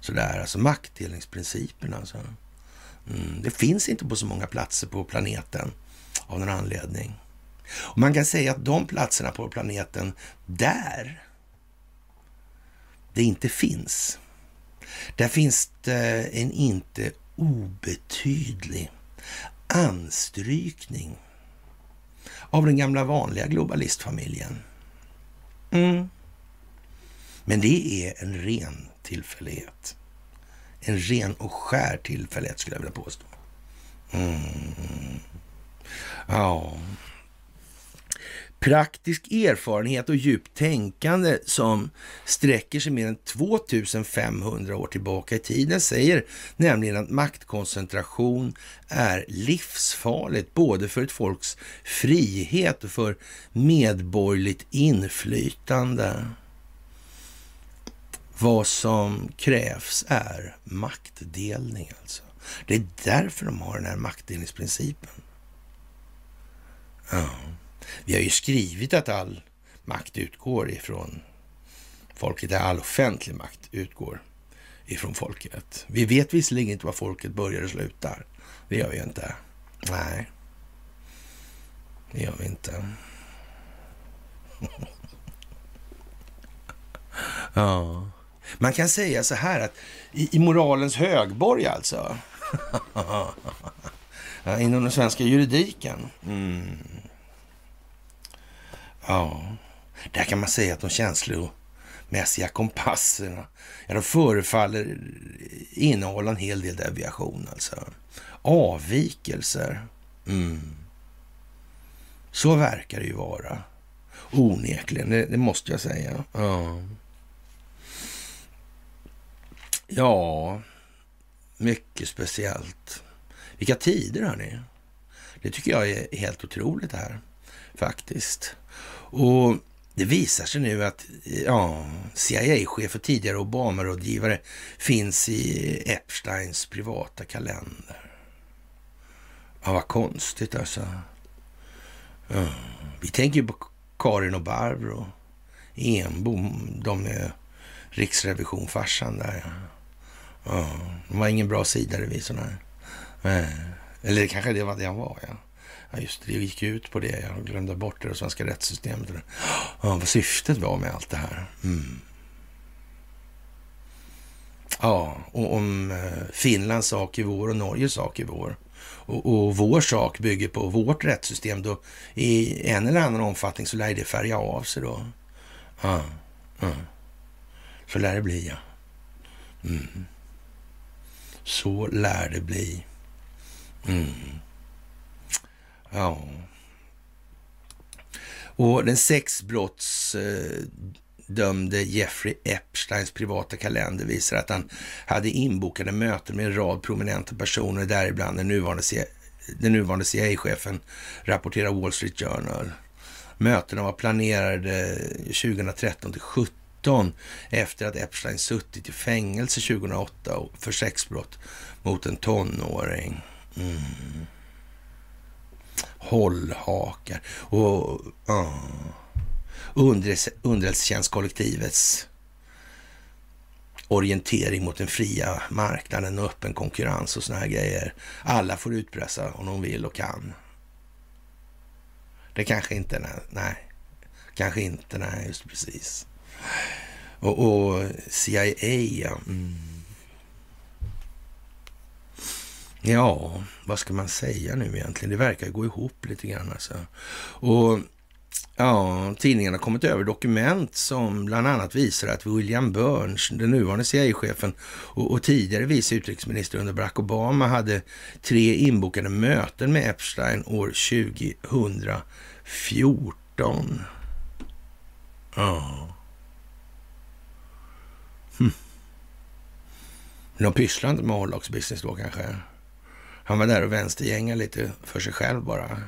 sådär. Alltså maktdelningsprincipen alltså. Mm, det finns inte på så många platser på planeten av någon anledning. Och man kan säga att de platserna på planeten där det inte finns, där finns det en inte obetydlig anstrykning av den gamla vanliga globalistfamiljen. Mm. Men det är en ren tillfällighet. En ren och skär tillfällighet skulle jag vilja påstå. Mm. Ja, Praktisk erfarenhet och djupt tänkande som sträcker sig mer än 2500 år tillbaka i tiden säger nämligen att maktkoncentration är livsfarligt både för ett folks frihet och för medborgerligt inflytande. Vad som krävs är maktdelning alltså. Det är därför de har den här maktdelningsprincipen. Ja. Vi har ju skrivit att all makt utgår ifrån folket, all offentlig makt utgår ifrån folket. Vi vet visserligen inte var folket börjar och slutar. Det gör vi ju inte. Nej, det gör vi inte. ja. Man kan säga så här att i, i moralens högborg alltså. inom den svenska juridiken. Mm. Ja, där kan man säga att de känslomässiga kompasserna, ja, de förefaller innehålla en hel del deviation alltså. Avvikelser. Mm. Så verkar det ju vara. Onekligen, det, det måste jag säga. Ja. ja, mycket speciellt. Vilka tider, hörni. Det tycker jag är helt otroligt det här, faktiskt. Och det visar sig nu att ja, CIA-chef och tidigare Obama-rådgivare finns i Epsteins privata kalender. Ja, vad konstigt alltså. Ja, vi tänker ju på Karin och Barbro Enbom, de är riksrevision, där. Ja. ja, de var ingen bra sida-revisorn här. Eller kanske det var det han var, ja. Ja, just det, det gick ut på det. Jag glömde bort det, det svenska rättssystemet. Ja, vad syftet var med allt det här. Mm. Ja, och om eh, Finlands sak är vår och Norges sak är vår. Och, och, vår sak bygger på vårt rättssystem. Då i en eller annan omfattning så lär det färga av sig då. Ja, ja. Så lär det bli, ja. Mm. Så lär det bli. Mm. Ja. Och den sexbrottsdömde Jeffrey Epsteins privata kalender visar att han hade inbokade möten med en rad prominenta personer, däribland den nuvarande, den nuvarande CIA-chefen, rapporterar Wall Street Journal. Mötena var planerade 2013 till 2017 efter att Epstein suttit i fängelse 2008 för sexbrott mot en tonåring. Mm hållhakar och uh, underrättelsetjänstkollektivets orientering mot den fria marknaden och öppen konkurrens och såna här grejer. Alla får utpressa om de vill och kan. Det kanske inte, nej. nej. Kanske inte, nej, just precis. Och, och CIA, ja. Mm. Ja, vad ska man säga nu egentligen? Det verkar gå ihop lite grann alltså. Och ja, tidningarna har kommit över dokument som bland annat visar att William Burns, den nuvarande CIA-chefen och, och, tidigare vice utrikesminister under Barack Obama hade tre inbokade möten med Epstein år 2014. Ja. Hm. De pysslar inte med hårlagsbusiness då kanske? Han var där och vänstergängade lite för sig själv bara.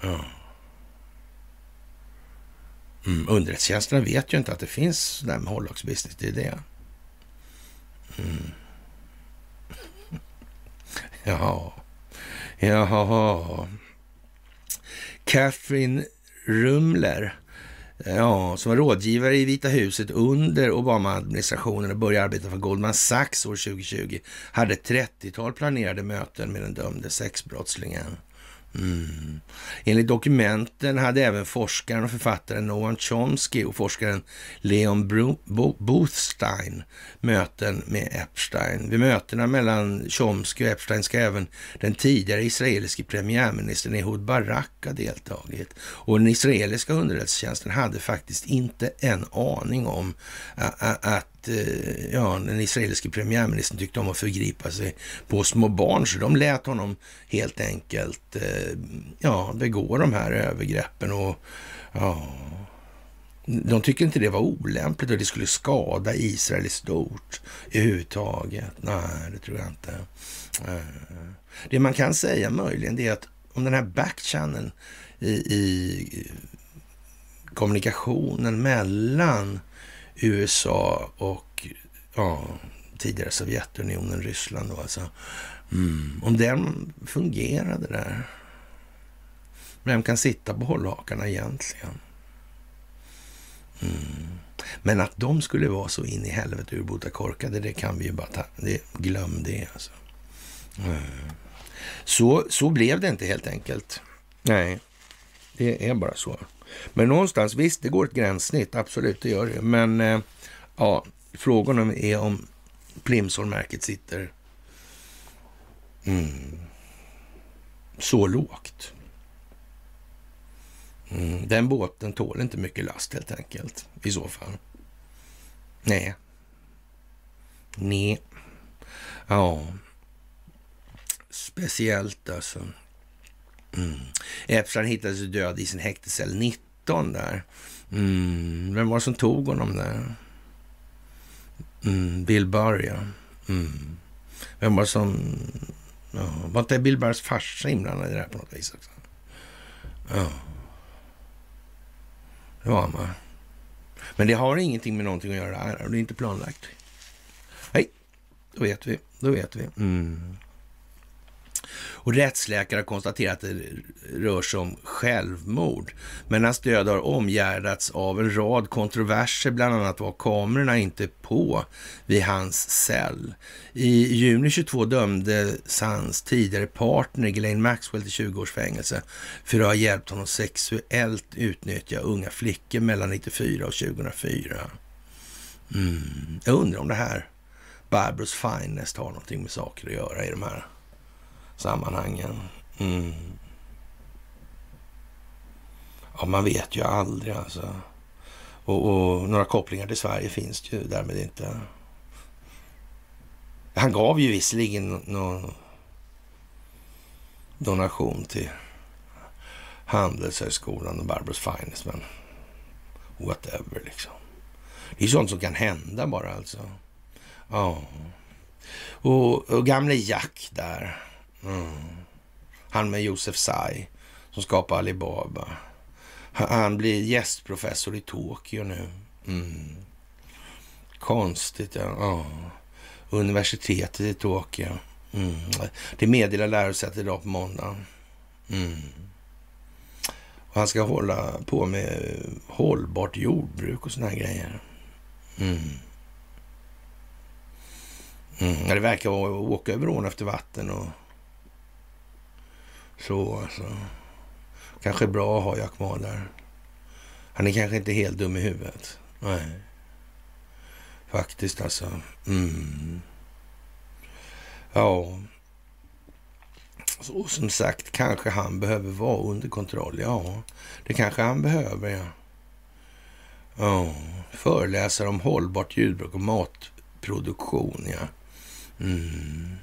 Ja. Mm, underrättelsetjänsterna vet ju inte att det finns där med hållhaksbusiness. Det är det. Mm. Jaha. Jaha. Catherine Rumler ja, som var rådgivare i Vita huset under Obama-administrationen och började arbeta för Goldman Sachs år 2020, hade ett 30-tal planerade möten med den dömde sexbrottslingen. Mm. Enligt dokumenten hade även forskaren och författaren Noam Chomsky och forskaren Leon Boothstein möten med Epstein. Vid mötena mellan Chomsky och Epstein ska även den tidigare israeliske premiärministern Ehud Barak ha deltagit. Och den israeliska underrättelsetjänsten hade faktiskt inte en aning om att Eh, ja, den israeliske premiärministern tyckte om att förgripa sig på små barn, så de lät honom helt enkelt eh, ja, begå de här övergreppen. och ja, De tyckte inte det var olämpligt och det skulle skada Israel i stort överhuvudtaget. Nej, det tror jag inte. Eh, det man kan säga möjligen det är att om den här backchanneln i, i kommunikationen mellan USA och ja, tidigare Sovjetunionen, Ryssland då alltså. Mm. Om den fungerade där. Vem kan sitta på hållhakarna egentligen? Mm. Men att de skulle vara så in i helvete urbota korkade, det kan vi ju bara ta. Det, glöm det alltså. Mm. Så, så blev det inte helt enkelt. Nej, det är bara så. Men någonstans, visst, det går ett gränssnitt, absolut, det gör det. Men eh, ja, frågan är om Plimsoll-märket sitter mm, så lågt. Mm, den båten tål inte mycket last helt enkelt, i så fall. Nej. Nej. Ja. Speciellt alltså. Mm. Epstein hittades död i sin häktescell 19 där. Mm. Vem var det som tog honom där? Mm. Bill Burr, ja. Mm. Vem var det som... Ja. Var inte Bill Burrs farsa inblandad i det här på något vis också? Ja. Det var han, va? Men det har ingenting med någonting att göra här. Det är inte planlagt. Nej, då vet vi. Då vet vi. Mm. Och rättsläkare har konstaterat att det rör sig om självmord. Men hans död har omgärdats av en rad kontroverser, bland annat var kamerorna inte på vid hans cell. I juni 22 dömdes hans tidigare partner Ghislaine Maxwell till 20 års fängelse för att ha hjälpt honom sexuellt utnyttja unga flickor mellan 94 och 2004. Mm. Jag undrar om det här Barbros Finest har någonting med saker att göra i de här sammanhangen. Mm. Ja, man vet ju aldrig alltså. Och, och, några kopplingar till Sverige finns ju därmed inte. Han gav ju visserligen någon donation till Handelshögskolan och Barbros Finest, men whatever liksom. Det är sånt som kan hända bara alltså. Ja. Och, och gamle Jack där. Mm. Han med Josef Tsai som skapade Alibaba. Han blir gästprofessor i Tokyo nu. Mm. Konstigt, ja. Oh. Universitetet i Tokyo. Mm. Det meddelar lärosätet idag på måndag. Mm. Och han ska hålla på med hållbart jordbruk och såna här grejer. Mm. Mm. Det verkar vara att åka över ån efter vatten och så alltså. Kanske bra att ha Jack Ma där. Han är kanske inte helt dum i huvudet. Nej. Faktiskt alltså. Mm. Ja. Så som sagt, kanske han behöver vara under kontroll. Ja, det kanske han behöver, ja. Ja, föreläsare om hållbart jordbruk och matproduktion, ja. Mm.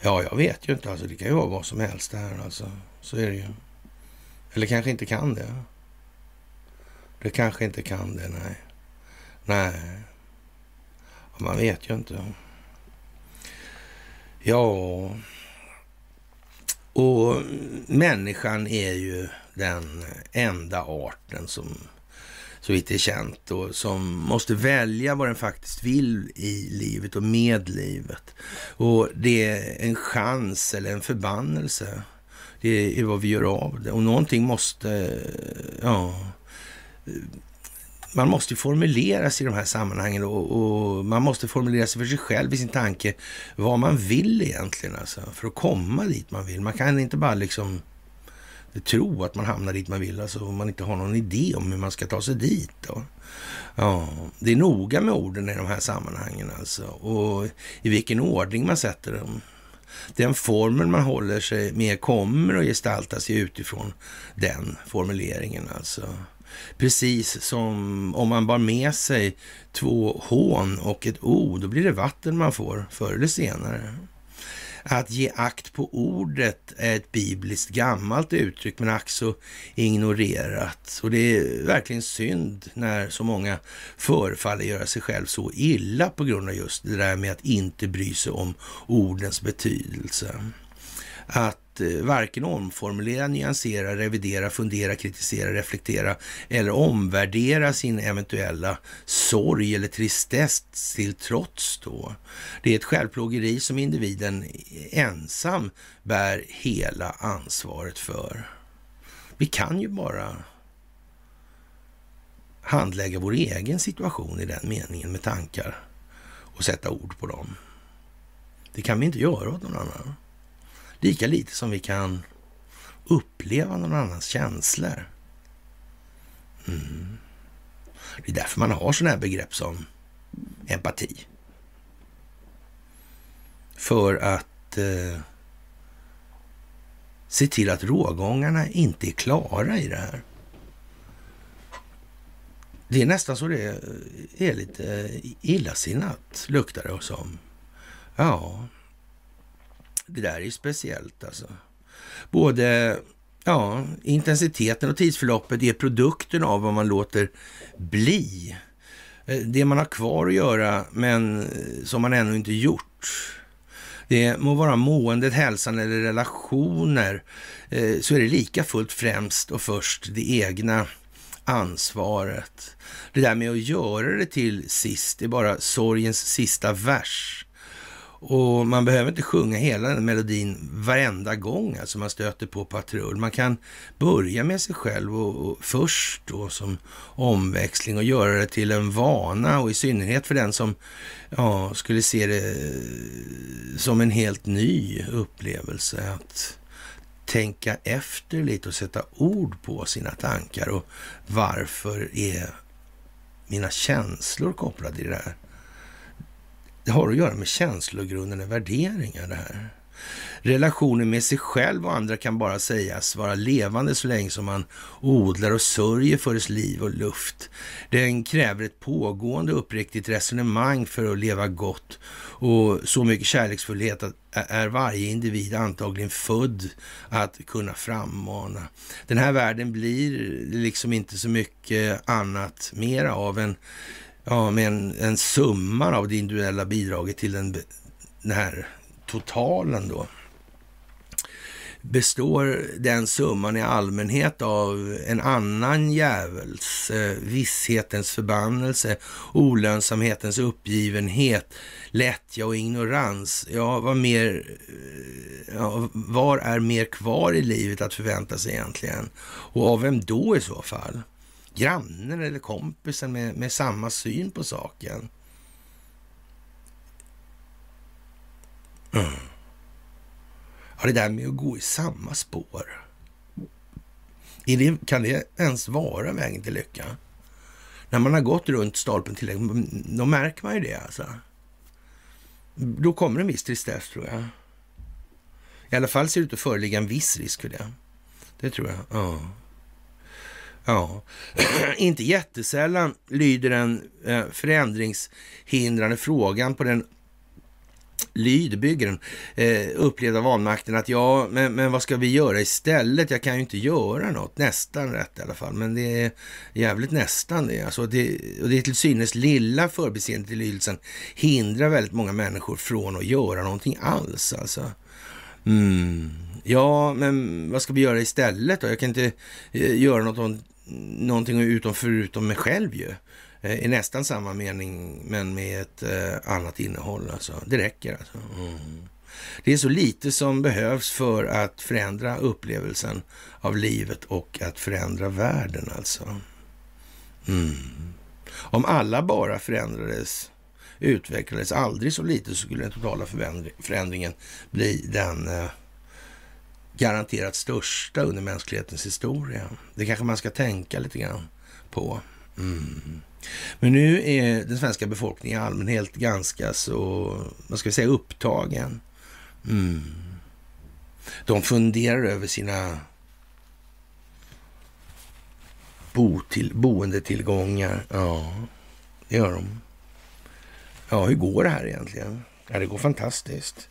Ja, jag vet ju inte. Alltså, det kan ju vara vad som helst det här. Alltså. Så är det ju. Eller kanske inte kan det. Det kanske inte kan det, nej. Nej. Man vet ju inte. Ja. Och människan är ju den enda arten som så vitt det är känt, och som måste välja vad den faktiskt vill i livet och med livet. Och det är en chans eller en förbannelse. Det är vad vi gör av det. Och någonting måste, ja, man måste formulera sig i de här sammanhangen och, och, man måste formulera sig för sig själv i sin tanke vad man vill egentligen alltså, för att komma dit man vill. Man kan inte bara liksom tro att man hamnar dit man vill, alltså om man inte har någon idé om hur man ska ta sig dit. Då. Ja, det är noga med orden i de här sammanhangen alltså och i vilken ordning man sätter dem. Den formen man håller sig med kommer att gestalta sig utifrån den formuleringen alltså. Precis som om man bar med sig två hån och ett o, då blir det vatten man får förr eller senare. Att ge akt på ordet är ett bibliskt gammalt uttryck, men ack så ignorerat. Och det är verkligen synd när så många förefaller göra sig själv så illa på grund av just det där med att inte bry sig om ordens betydelse. Att Eh, varken omformulera, nyansera, revidera, fundera, kritisera, reflektera eller omvärdera sin eventuella sorg eller tristess till trots då. Det är ett självplågeri som individen ensam bär hela ansvaret för. Vi kan ju bara handlägga vår egen situation i den meningen med tankar och sätta ord på dem. Det kan vi inte göra åt någon annan. Lika lite som vi kan uppleva någon annans känslor. Mm. Det är därför man har sådana här begrepp som empati. För att eh, se till att rågångarna inte är klara i det här. Det är nästan så det är lite eh, illasinnat, luktar det som. Ja, det där är ju speciellt alltså. Både ja, intensiteten och tidsförloppet är produkten av vad man låter bli. Eh, det man har kvar att göra, men eh, som man ännu inte gjort. Det må vara måendet, hälsan eller relationer, eh, så är det lika fullt främst och först det egna ansvaret. Det där med att göra det till sist, det är bara sorgens sista vers. Och man behöver inte sjunga hela den melodin varenda gång alltså man stöter på patrull. Man kan börja med sig själv och, och först då som omväxling och göra det till en vana och i synnerhet för den som ja, skulle se det eh, som en helt ny upplevelse. Att tänka efter lite och sätta ord på sina tankar och varför är mina känslor kopplade till det här? Det har att göra med känslogrundande värderingar det här. Relationen med sig själv och andra kan bara sägas vara levande så länge som man odlar och sörjer för dess liv och luft. Den kräver ett pågående uppriktigt resonemang för att leva gott och så mycket kärleksfullhet att är varje individ antagligen född att kunna frammana. Den här världen blir liksom inte så mycket annat mera av en ja, med en, en summa av det individuella bidraget till den, den här totalen då består den summan i allmänhet av en annan djävuls, eh, visshetens förbannelse, olönsamhetens uppgivenhet, lättja och ignorans. Ja, vad mer, eh, ja, var är mer kvar i livet att förvänta sig egentligen? Och av vem då i så fall? Grannen eller kompisen med, med samma syn på saken. Mm. Ja, det där med att gå i samma spår. Det, kan det ens vara vägen till lycka? När man har gått runt stolpen tillräckligt, då märker man ju det alltså. Då kommer en viss tristess tror jag. I alla fall ser det ut att föreligga en viss risk för det. Det tror jag. Ja. Ja, inte jättesällan lyder den eh, förändringshindrande frågan på den lydbyggaren eh, upplevda vanmakten att ja, men, men vad ska vi göra istället? Jag kan ju inte göra något. Nästan rätt i alla fall, men det är jävligt nästan det. Alltså det och det till synes lilla förbiseendet i lydelsen hindrar väldigt många människor från att göra någonting alls. Alltså. Mm. Ja, men vad ska vi göra istället då? Jag kan inte eh, göra något någonting utom förutom mig själv ju. Eh, I nästan samma mening, men med ett eh, annat innehåll. Alltså. Det räcker alltså. Mm. Det är så lite som behövs för att förändra upplevelsen av livet och att förändra världen alltså. Mm. Om alla bara förändrades, utvecklades aldrig så lite så skulle den totala förändringen bli den eh, garanterat största under mänsklighetens historia. Det kanske man ska tänka lite grann på. Mm. Men nu är den svenska befolkningen i allmänhet ganska så, vad ska vi säga, upptagen. Mm. De funderar över sina bo till, boendetillgångar. Ja, det gör de. Ja, hur går det här egentligen? Ja, det går fantastiskt.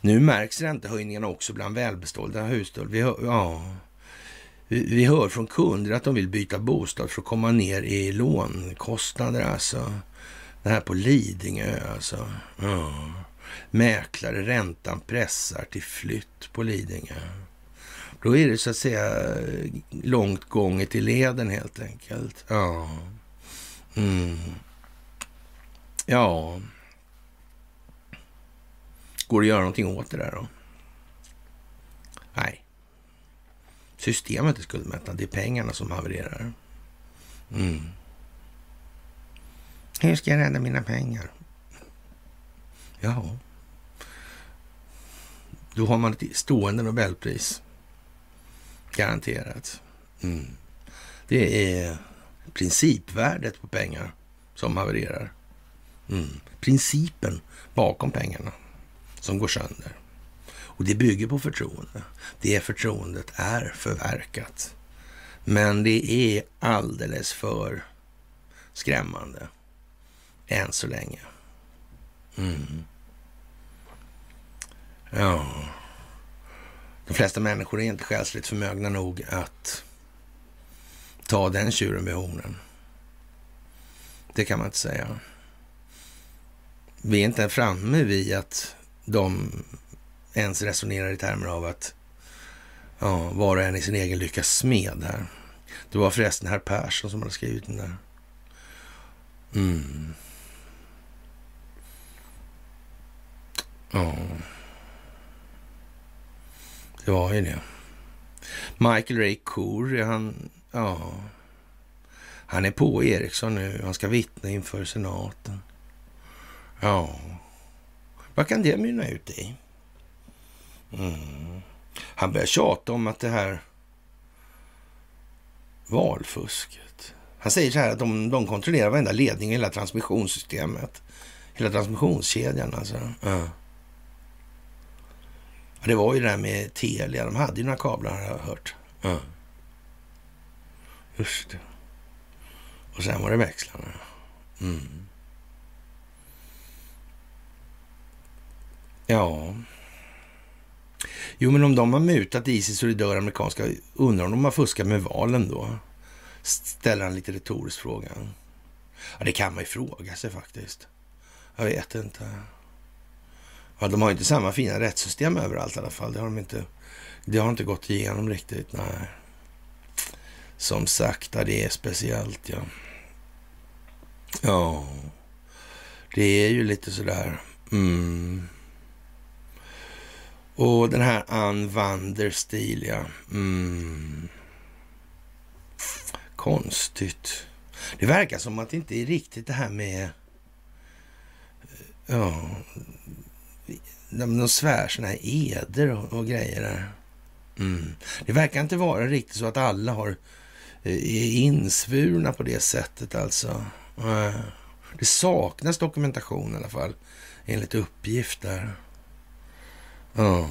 Nu märks räntehöjningarna också bland välbestådda hushåll. Vi hör, ja, vi, vi, hör från kunder att de vill byta bostad för att komma ner i lånkostnader. Alltså. Det här på Lidingö alltså. Ja. Mäklare, räntan pressar till flytt på Lidingö. Då är det så att säga långt gånget i leden helt enkelt. Ja. Mm. Ja. Går det att göra någonting åt det där då? Nej. Systemet är skuldmättat. Det är pengarna som havererar. Mm. Hur ska jag rädda mina pengar? Ja. Då har man ett stående Nobelpris. Garanterat. Mm. Det är principvärdet på pengar som havererar. Mm. Principen bakom pengarna som går sönder. Och det bygger på förtroende. Det förtroendet är förverkat. Men det är alldeles för skrämmande än så länge. Mm. Ja. De flesta människor är inte själsligt förmögna nog att ta den tjuren vid hornen. Det kan man inte säga. Vi är inte framme vid att de ens resonerar i termer av att ja, var och en i sin egen lyckas smed här. Det var förresten herr Persson som hade skrivit den där. Mm. Ja. Det var ju det. Michael Ray Corey, han, ja, han är på Ericsson nu. Han ska vittna inför senaten. Ja, vad kan det mynna ut i? Mm. Han börjar tjata om att det här valfusket. Han säger så här att de, de kontrollerar varenda ledning i hela transmissionssystemet. Hela transmissionskedjan alltså. Ja. Ja, det var ju det där med Telia. De hade ju några kablar har jag hört. Ja. Just det. Och sen var det växlarna. Mm. Ja. Jo, men om de har mutat Isis och det dör amerikanska, undrar om de har fuskat med valen då? Ställer han lite retoriskt frågan. Ja, det kan man ju fråga sig faktiskt. Jag vet inte. Ja, de har inte samma fina rättssystem överallt i alla fall. Det har de inte, det har inte gått igenom riktigt. Nej. Som sagt, ja, det är speciellt ja. Ja, det är ju lite sådär. Mm. Och den här Ann Wanderstil, ja. Mm. Konstigt. Det verkar som att det inte är riktigt det här med... Eh, ja, de svär sådana här eder och, och grejer där. Mm. Det verkar inte vara riktigt så att alla har eh, är insvurna på det sättet alltså. Eh, det saknas dokumentation i alla fall, enligt uppgift där. Ja.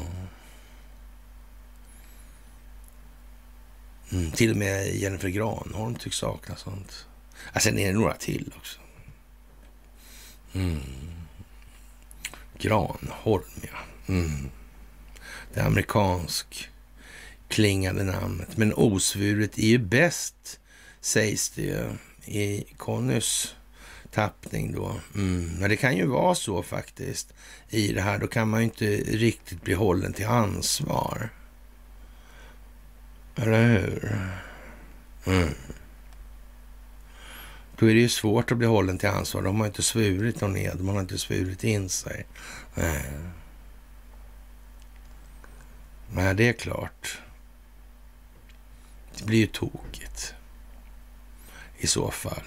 Mm, till och med Jennifer Granholm tycks sakna sånt. Ja, sen är det några till också. Mm. Granholm, ja. Mm. Det amerikansk klingande namnet. Men osvuret är ju bäst, sägs det ju i Connys tappning då. Mm. Men det kan ju vara så faktiskt i det här. Då kan man ju inte riktigt bli hållen till ansvar. Eller hur? Mm. Då är det ju svårt att bli hållen till ansvar. De har inte svurit någon ed. Man har inte svurit in sig. Nej. Nej, det är klart. Det blir ju tokigt. I så fall.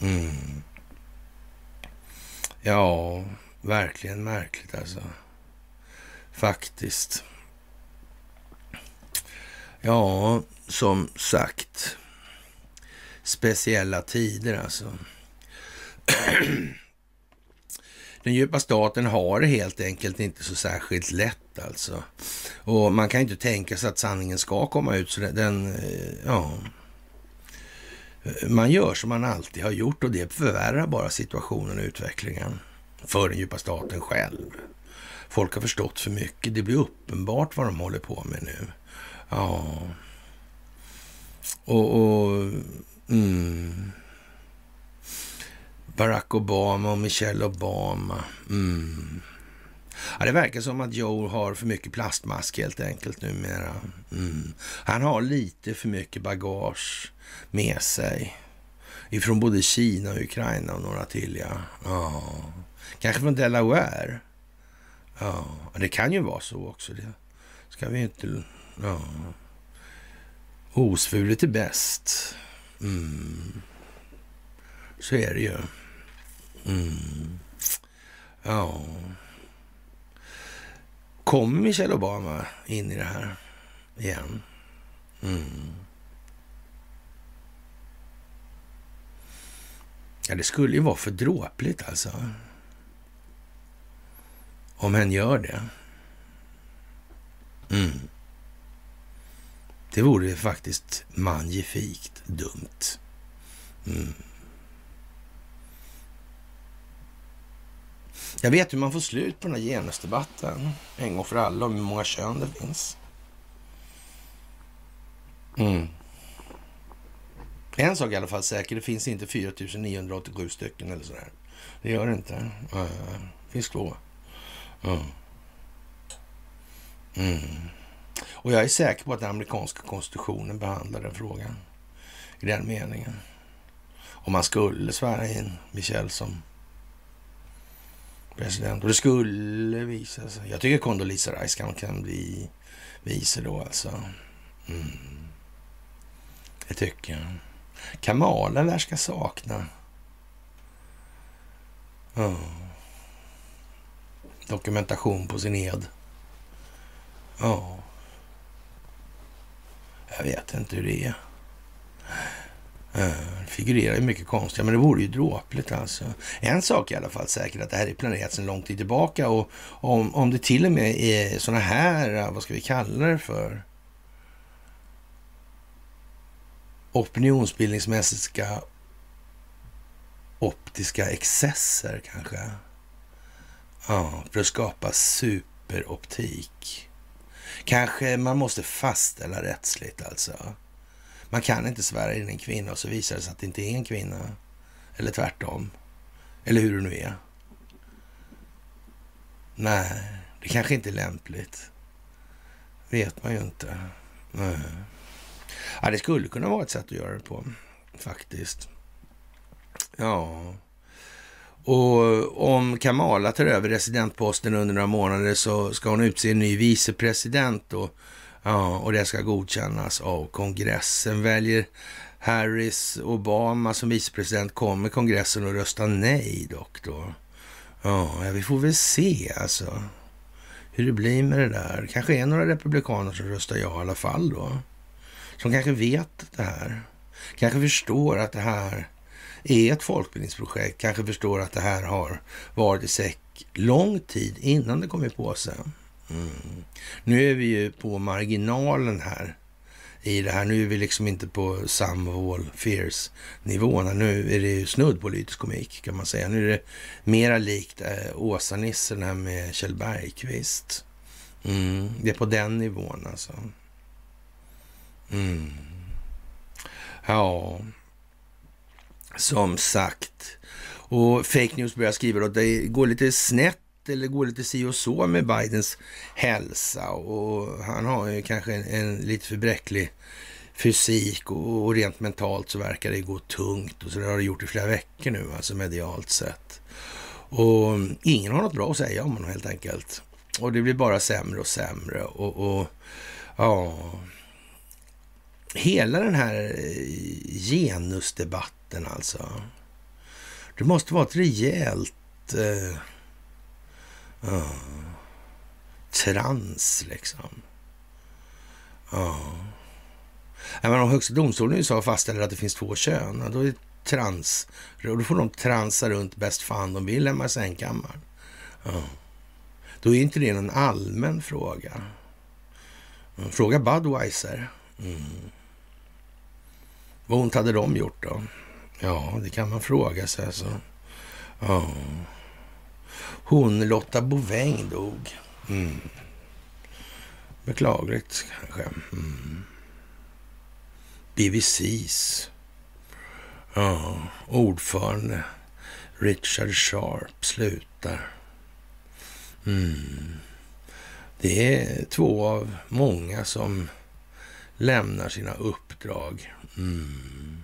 Mm. Ja, verkligen märkligt alltså. Faktiskt. Ja, som sagt. Speciella tider alltså. Den djupa staten har det helt enkelt inte så särskilt lätt alltså. Och man kan inte tänka sig att sanningen ska komma ut. Så den, eh, ja man gör som man alltid har gjort och det förvärrar bara situationen och utvecklingen för den djupa staten själv. Folk har förstått för mycket. Det blir uppenbart vad de håller på med nu. Ja. Och... och mm. Barack Obama och Michelle Obama. Mm. Ja, det verkar som att Joe har för mycket plastmask helt enkelt numera. Mm. Han har lite för mycket bagage med sig. Ifrån både Kina och Ukraina och några till, ja. ja. Kanske från Delaware. Ja, det kan ju vara så också. Det ska vi inte... Ja. Osvuret är bäst. Mm. Så är det ju. Mm. Ja. Kommer Michelle Obama in i det här igen? Mm. Ja, det skulle ju vara för dråpligt alltså. Om hen gör det. Mm. Det vore faktiskt magnifikt dumt. Mm. Jag vet hur man får slut på den här genusdebatten en gång för alla om hur många kön det finns. Mm. En sak i alla fall säker, det finns inte 4987 stycken eller sådär. Det gör det inte. Eh, det finns två. Mm. Mm. Och jag är säker på att den amerikanska konstitutionen behandlar den frågan i den meningen. Om man skulle svära in Michel som president. Och det skulle visa sig. Jag tycker Condoleezza Rice kan, kan bli vice då alltså. Mm. Det tycker jag. Kamala lär ska sakna. Oh. Dokumentation på sin ed. Ja. Oh. Jag vet inte hur det är. Eh, figurerar ju mycket konstiga, men det vore ju dråpligt alltså. En sak i alla fall säkert att det här är planerat sedan lång tid tillbaka och om, om det till och med är sådana här, eh, vad ska vi kalla det för? Opinionsbildningsmässiga optiska excesser kanske. Ja, för att skapa superoptik. Kanske man måste fastställa rättsligt alltså man kan inte svära in en kvinna och så visar det sig att det inte är en kvinna. Eller tvärtom. Eller hur det nu är. Nej, det kanske inte är lämpligt. vet man ju inte. Nej. Ja, det skulle kunna vara ett sätt att göra det på, faktiskt. Ja. Och om Kamala tar över residentposten under några månader så ska hon utse en ny vicepresident och Ja, och det ska godkännas av kongressen. Väljer Harris Obama som vicepresident kommer kongressen att rösta nej dock då. Ja, vi får väl se alltså hur det blir med det där. Kanske är några republikaner som röstar ja i alla fall då. Som kanske vet det här. Kanske förstår att det här är ett folkbildningsprojekt. Kanske förstår att det här har varit i säck lång tid innan det kom i påse. Mm. Nu är vi ju på marginalen här i det här. Nu är vi liksom inte på some of all Fears nivån. Nu är det ju snudd på komik kan man säga. Nu är det mera likt eh, Åsa-nissen här med Kjell Bergqvist. Mm. Det är på den nivån alltså. Mm. Ja, som sagt. Och fake news börjar skriva att det går lite snett eller går lite si och så med Bidens hälsa och han har ju kanske en, en lite för bräcklig fysik och, och, rent mentalt så verkar det gå tungt och så det har det gjort i flera veckor nu, alltså medialt sett. Och ingen har något bra att säga om honom helt enkelt. Och det blir bara sämre och sämre och, och ja... Hela den här eh, genusdebatten alltså. Det måste vara ett rejält eh, Ja. Trans liksom. Ja. Men om Högsta domstolen i USA fastställer att det finns två kön, då är det trans. Då får de transa runt bäst fan de vill hemma i sängkammaren. Ja. Då är inte det någon allmän fråga. Mm, fråga Budweiser. Mm. Vad ont hade de gjort då? Ja, det kan man fråga sig. Alltså. Ja. Hon, Lotta Boväng, dog. Mm. Beklagligt kanske. Mm. BBCs ja, ordförande Richard Sharp slutar. Mm. Det är två av många som lämnar sina uppdrag. Mm.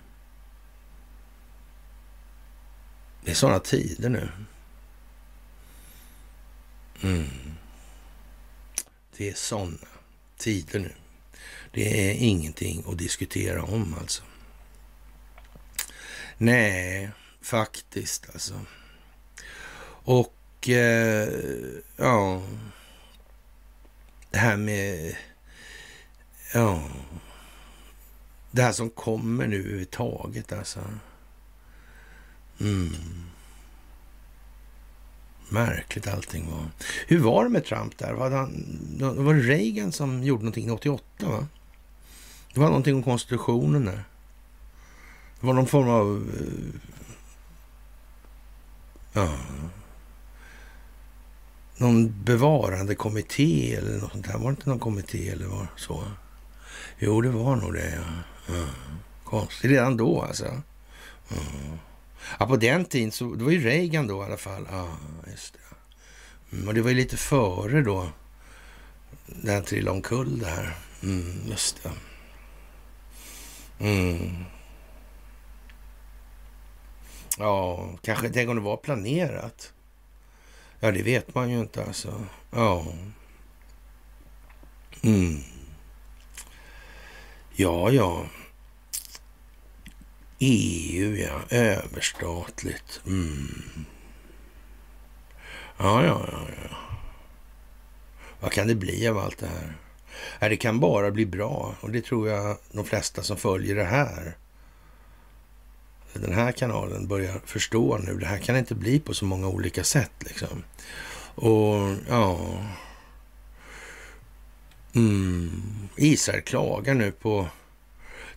Det är sådana tider nu. Mm. Det är sådana tider nu. Det är ingenting att diskutera om alltså. Nej, faktiskt alltså. Och eh, ja, det här med ja, det här som kommer nu överhuvudtaget alltså. Mm. Märkligt allting var. Hur var det med Trump där? Var det, han, var det Reagan som gjorde någonting 88? va? Det var någonting om konstitutionen där. Det var någon form av... Eh, ja, någon bevarande kommitté eller något sånt där. Var det inte någon kommitté eller var så? Jo, det var nog det. Ja. ja. Konstigt. Redan då alltså. Ja ja. på den tiden så det var ju Reagan då i alla fall. Ja, just det. Mm, och det var ju lite före då. Den trillade omkull där. Mm, just det. Mm. Ja, kanske tänk om det var planerat. Ja, det vet man ju inte alltså. Ja. Mm. Ja, ja. EU, ja. Överstatligt. Mm. Ja, ja, ja, ja. Vad kan det bli av allt det här? Ja, det kan bara bli bra och det tror jag de flesta som följer det här den här kanalen börjar förstå nu. Det här kan inte bli på så många olika sätt. Liksom. Och ja... Mm, Israel klagar nu på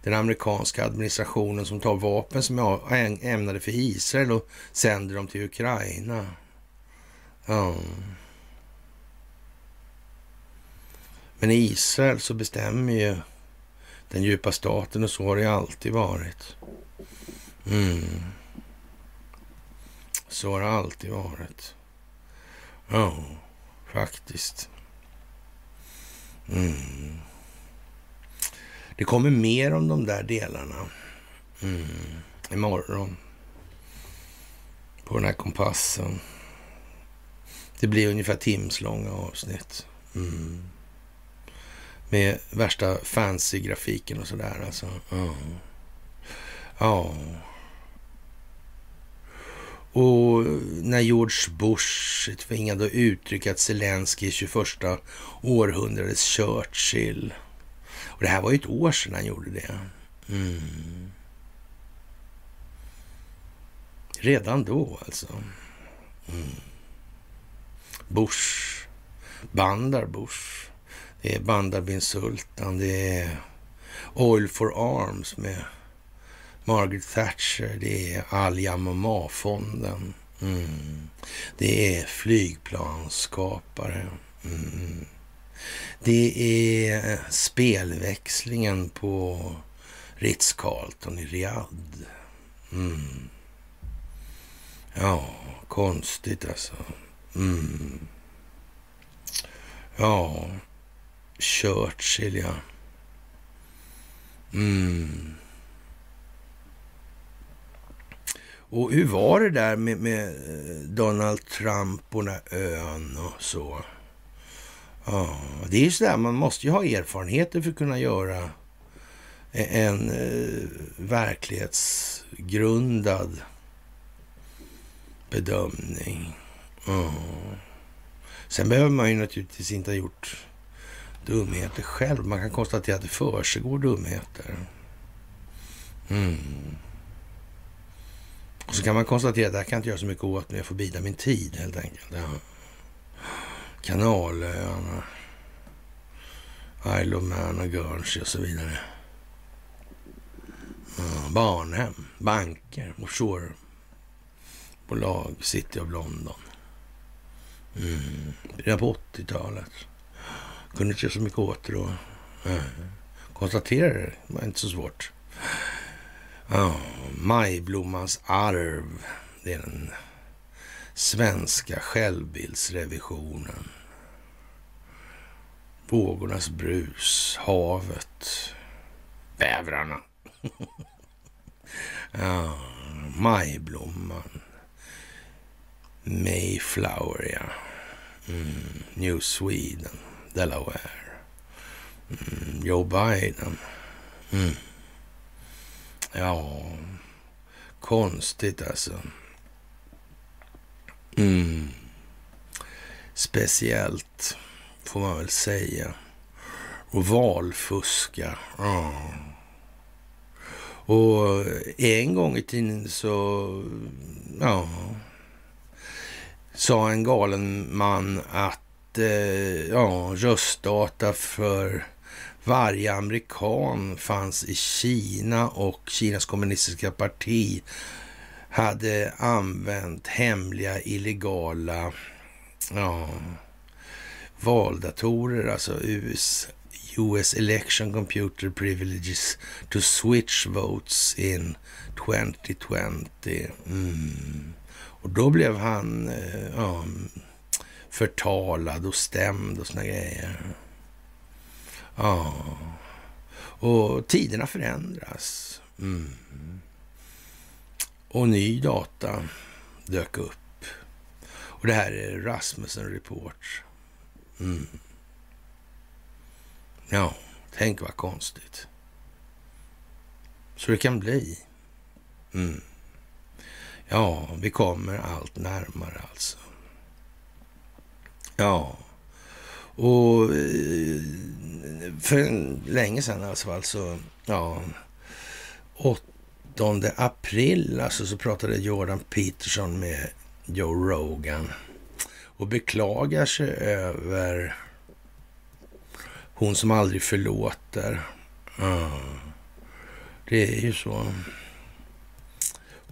den amerikanska administrationen som tar vapen som är ämnade för Israel och sänder dem till Ukraina. Ja. Men i Israel så bestämmer ju den djupa staten och så har det alltid varit. Mm. Så har det alltid varit. Ja, faktiskt. Mm. Det kommer mer om de där delarna mm. imorgon. På den här kompassen. Det blir ungefär timslånga avsnitt. Mm. Med värsta fancy-grafiken och sådär alltså. Ja. ja. Och när George Bush är tvingad att uttrycka att Zelensky är 21 århundradets Churchill. Och det här var ju ett år sedan han gjorde det. Mm. Redan då alltså. Mm. Bush. Bandar Bush. Det är Bandar bin Sultan. Det är Oil for Arms med Margaret Thatcher, det är Al-Yamamah-fonden. Mm. Det är flygplansskapare. Mm. Det är eh, spelväxlingen på Ritz-Carlton i Riyadh. Mm. Ja, konstigt alltså. Mm. Ja, Churchill ja. Mm. Och hur var det där med, med eh, Donald Trump och den här ön och så? Ja, det är ju sådär, man måste ju ha erfarenheter för att kunna göra e- en eh, verklighetsgrundad bedömning. Ja. Sen behöver man ju naturligtvis inte ha gjort dumheter själv. Man kan konstatera att det försiggår dumheter. Mm. Och så kan man konstatera att det här kan jag inte göra så mycket åt, men jag får bida min tid helt enkelt. Ja. Kanalöarna, eh, Isle of Man och Guernsey och så vidare. barnhem, banker, offshorebolag, City of London. Mm. Redan på 80-talet. Kunde inte göra så mycket åt det då. Mm. Det, det var inte så svårt. Ja, Majblommans arv. Det är den svenska självbildsrevisionen. Vågornas brus, havet, bävrarna. ja, majblomman. Mayflower, ja. Mm, New Sweden, Delaware. Mm, Joe Biden. Mm. Ja, konstigt alltså. Mm. Speciellt, får man väl säga. Och valfuska. Ja. Och en gång i tiden så, ja, sa en galen man att eh, ja, röstdata för varje amerikan fanns i Kina och Kinas kommunistiska parti hade använt hemliga illegala ja, valdatorer, alltså US, US election computer privileges to switch votes in 2020. Mm. Och då blev han eh, ja, förtalad och stämd och såna grejer. Ja, och tiderna förändras. Mm. Och ny data dök upp. Och det här är Rasmussen Report. Mm. Ja, tänk vad konstigt. Så det kan bli. Mm. Ja, vi kommer allt närmare alltså. Ja, och eh, för länge sedan alltså, alltså ja, 8 april alltså så pratade Jordan Peterson med Joe Rogan och beklagar sig över hon som aldrig förlåter. Mm. det är ju så.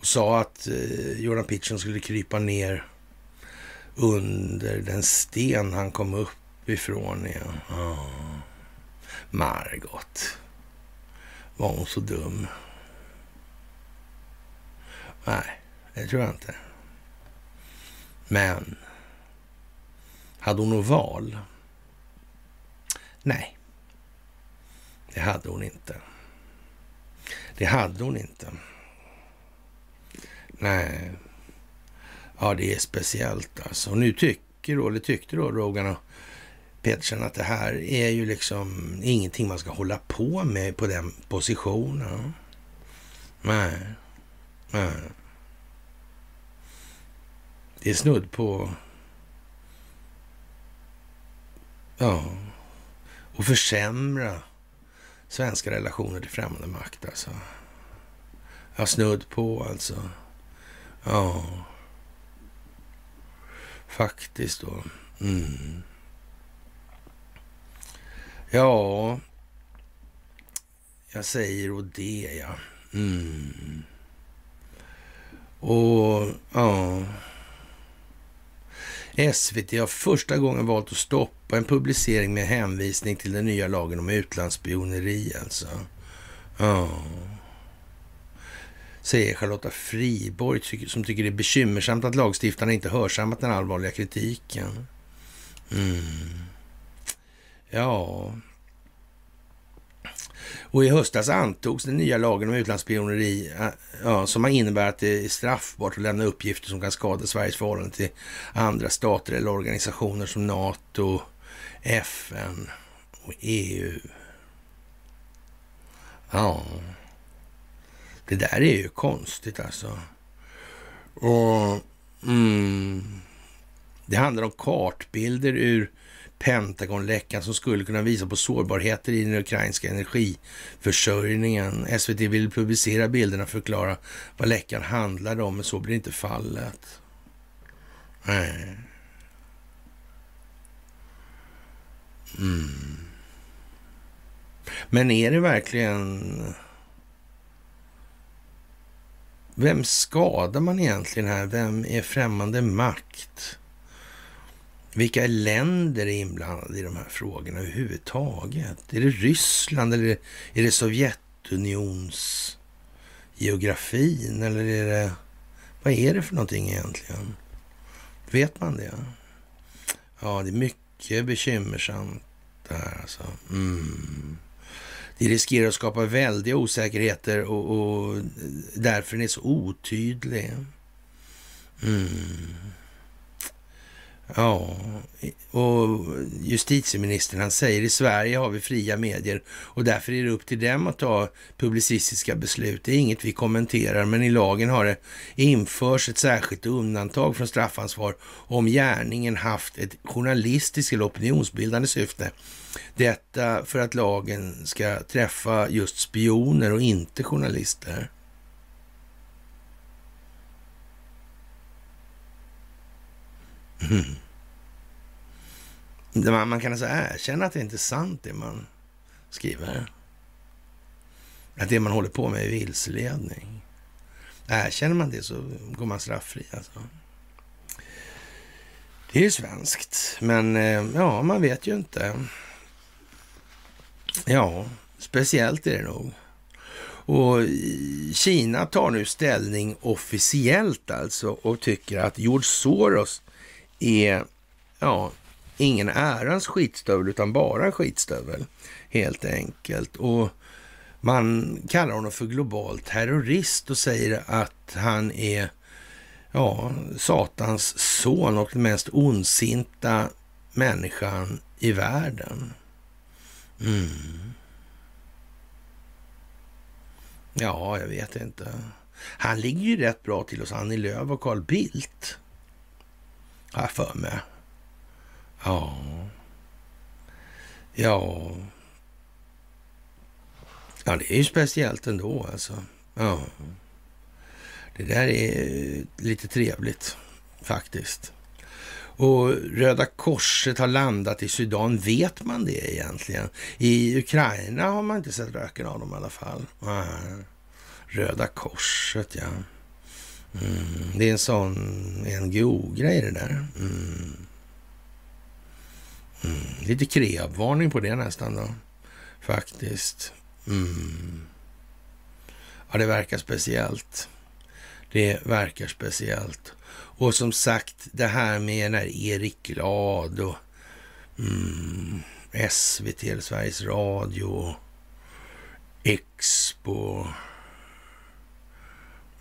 Och sa att eh, Jordan Peterson skulle krypa ner under den sten han kom upp ifrån igen. Mm. Margot. Var hon så dum? Nej, det tror jag inte. Men hade hon något val? Nej, det hade hon inte. Det hade hon inte. Nej, ja det är speciellt alltså. Och nu tycker då, eller tyckte då Rogan och Petersen att det här är ju liksom ingenting man ska hålla på med på den positionen. Nej. Det är snudd på... Ja. Och försämra svenska relationer till främmande makt alltså. Ja, snudd på alltså. Ja. Faktiskt då. Mm. Ja, jag säger och det ja. Mm. Och ja... SVT har första gången valt att stoppa en publicering med hänvisning till den nya lagen om utlandsspioneri alltså. Ja. Säger Charlotta Friborg som tycker det är bekymmersamt att lagstiftarna inte hörsammat den allvarliga kritiken. Mm. Ja. Och i höstas antogs den nya lagen om utlandsspioneri eh, ja, som innebär att det är straffbart att lämna uppgifter som kan skada Sveriges förhållande till andra stater eller organisationer som NATO, FN och EU. Ja, det där är ju konstigt alltså. Och mm, Det handlar om kartbilder ur Pentagonläckan som skulle kunna visa på sårbarheter i den ukrainska energiförsörjningen. SVT vill publicera bilderna och förklara vad läckan handlade om, men så blir inte fallet. Nej. Mm. Men är det verkligen vem skadar man egentligen här? Vem är främmande makt? Vilka länder är inblandade i de här frågorna överhuvudtaget? Är det Ryssland eller är det Sovjetunionsgeografin eller är det... Vad är det för någonting egentligen? Vet man det? Ja, det är mycket bekymmersamt det här alltså. Mm. Det riskerar att skapa väldiga osäkerheter och, och därför är den så otydlig. Mm. Ja, och justitieministern han säger i Sverige har vi fria medier och därför är det upp till dem att ta publicistiska beslut. Det är inget vi kommenterar, men i lagen har det införs ett särskilt undantag från straffansvar om gärningen haft ett journalistiskt eller opinionsbildande syfte. Detta för att lagen ska träffa just spioner och inte journalister. Mm. Man kan alltså erkänna att det inte är sant det man skriver. Att det man håller på med är vilseledning. Erkänner man det så går man strafffri alltså. Det är ju svenskt, men eh, ja, man vet ju inte. Ja, speciellt är det nog. Och Kina tar nu ställning officiellt alltså och tycker att George Soros är ja, ingen ärans skitstövel utan bara en skitstövel helt enkelt. Och man kallar honom för global terrorist och säger att han är ja, Satans son och den mest ondsinta människan i världen. Mm. Ja, jag vet inte. Han ligger ju rätt bra till hos Annie Lööf och Carl Bildt. Har jag för mig. Ja. Ja. Ja, det är ju speciellt ändå alltså. Ja. Det där är lite trevligt faktiskt. Och Röda Korset har landat i Sudan. Vet man det egentligen? I Ukraina har man inte sett röken av dem i alla fall. Röda Korset, ja. Mm, det är en sån NGO-grej det där. Mm. Mm. Lite kreabvarning på det nästan då, faktiskt. Mm. Ja, det verkar speciellt. Det verkar speciellt. Och som sagt, det här med när Erik Glad och mm, SVT, Sveriges Radio, Expo,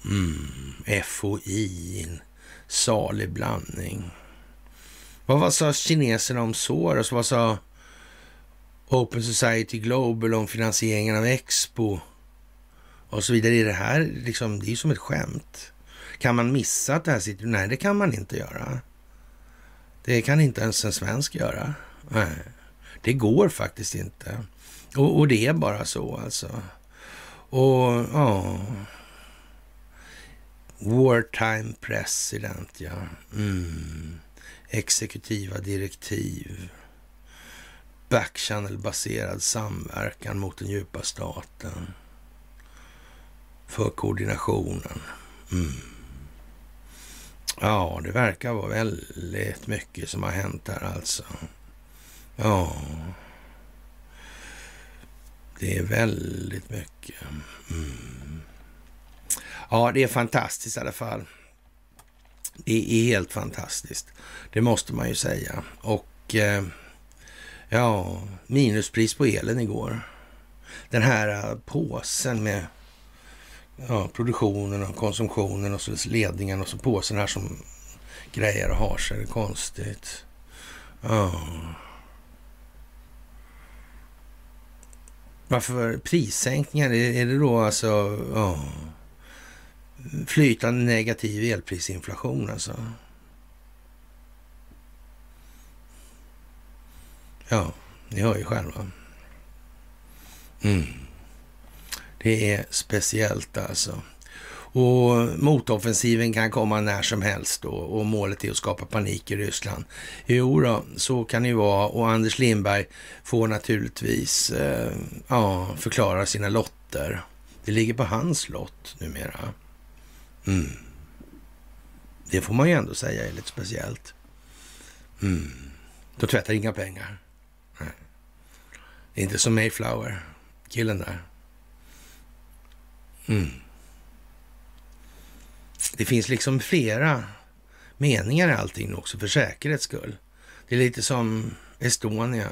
mm, FOI, en salig blandning. Vad, vad sa kineserna om Soros? Vad sa Open Society Global om finansieringen av Expo? Och så vidare. Är det här liksom, det är ju som ett skämt. Kan man missa att det här sitter? Nej, det kan man inte göra. Det kan inte ens en svensk göra. Nej, det går faktiskt inte. Och, och det är bara så alltså. Och ja... Wartime president, ja. Mm. Exekutiva direktiv. Backchannel-baserad samverkan mot den djupa staten. För koordinationen. Mm. Ja, det verkar vara väldigt mycket som har hänt här alltså. Ja. Det är väldigt mycket. Mm. Ja, det är fantastiskt i alla fall. Det är helt fantastiskt. Det måste man ju säga. Och eh, ja, minuspris på elen igår. Den här eh, påsen med ja, produktionen och konsumtionen och så ledningen och så påsen här som grejer och har sig. Det är konstigt. Ja. Varför prissänkningar? Är det då alltså ja, flytande negativ elprisinflation alltså? Ja, ni hör ju själva. Mm. Det är speciellt alltså. Och motoffensiven kan komma när som helst då, och målet är att skapa panik i Ryssland. Jo då, så kan det ju vara och Anders Lindberg får naturligtvis eh, ja, förklara sina lotter. Det ligger på hans lott numera. Mm. Det får man ju ändå säga är lite speciellt. Mm. De tvättar inga pengar. Nej. Det är inte som Mayflower, killen där. Mm. Det finns liksom flera meningar i allting också för säkerhets skull. Det är lite som Estonia.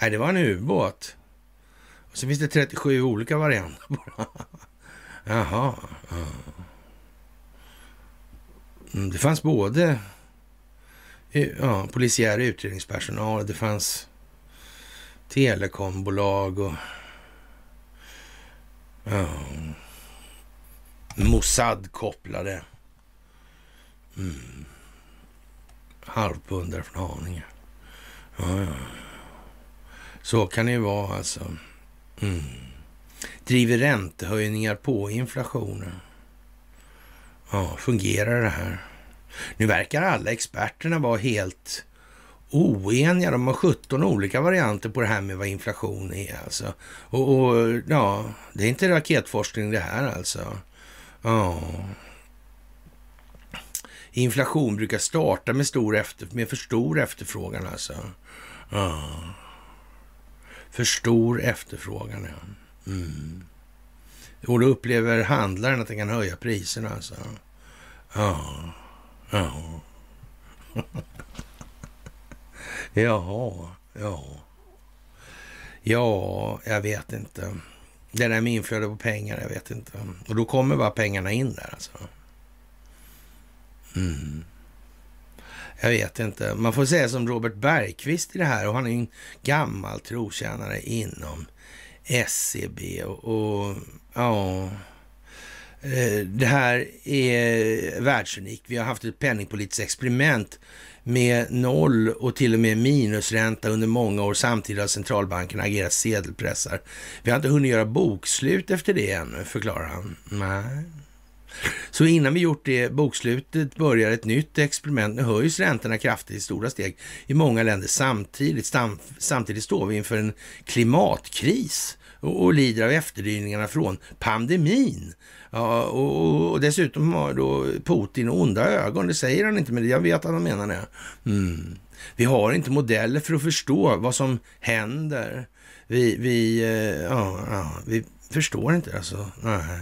Nej, det var en ubåt. Och så finns det 37 olika varianter Jaha. Ja. Mm, det fanns både eh, ja, polisiär utredningspersonal, det fanns telekombolag och ja, Mossad-kopplade mm, halvpundare från Haninge. Ja, ja. Så kan det ju vara alltså. Mm. Driver räntehöjningar på inflationen? Ja, fungerar det här? Nu verkar alla experterna vara helt oeniga. De har 17 olika varianter på det här med vad inflation är. Alltså. Och, och ja, det är inte raketforskning det här alltså. Ja. Inflation brukar starta med, stor efter, med för stor efterfrågan alltså. Ja. För stor efterfrågan, ja. Mm. Och då upplever handlaren att den kan höja priserna alltså. Ja. Ja. Jaha, ja. Ja, jag vet inte. Det där med inflöde på pengar, jag vet inte. Och då kommer bara pengarna in där alltså. Mm. Jag vet inte. Man får säga som Robert Bergqvist i det här och han är en gammal trotjänare inom SCB och, och ja... Eh, det här är världsunikt. Vi har haft ett penningpolitiskt experiment med noll och till och med minusränta under många år. Samtidigt har centralbankerna agerat sedelpressar. Vi har inte hunnit göra bokslut efter det ännu, förklarar han. Nej. Så innan vi gjort det bokslutet börjar ett nytt experiment. Nu höjs räntorna kraftigt i stora steg i många länder samtidigt. Samtidigt står vi inför en klimatkris och, och lider av efterdyningarna från pandemin. Ja, och, och, dessutom har då Putin onda ögon. Det säger han inte, men jag vet att han menar det. Mm. Vi har inte modeller för att förstå vad som händer. Vi, vi, eh, ja, ja, vi förstår inte alltså. Nej.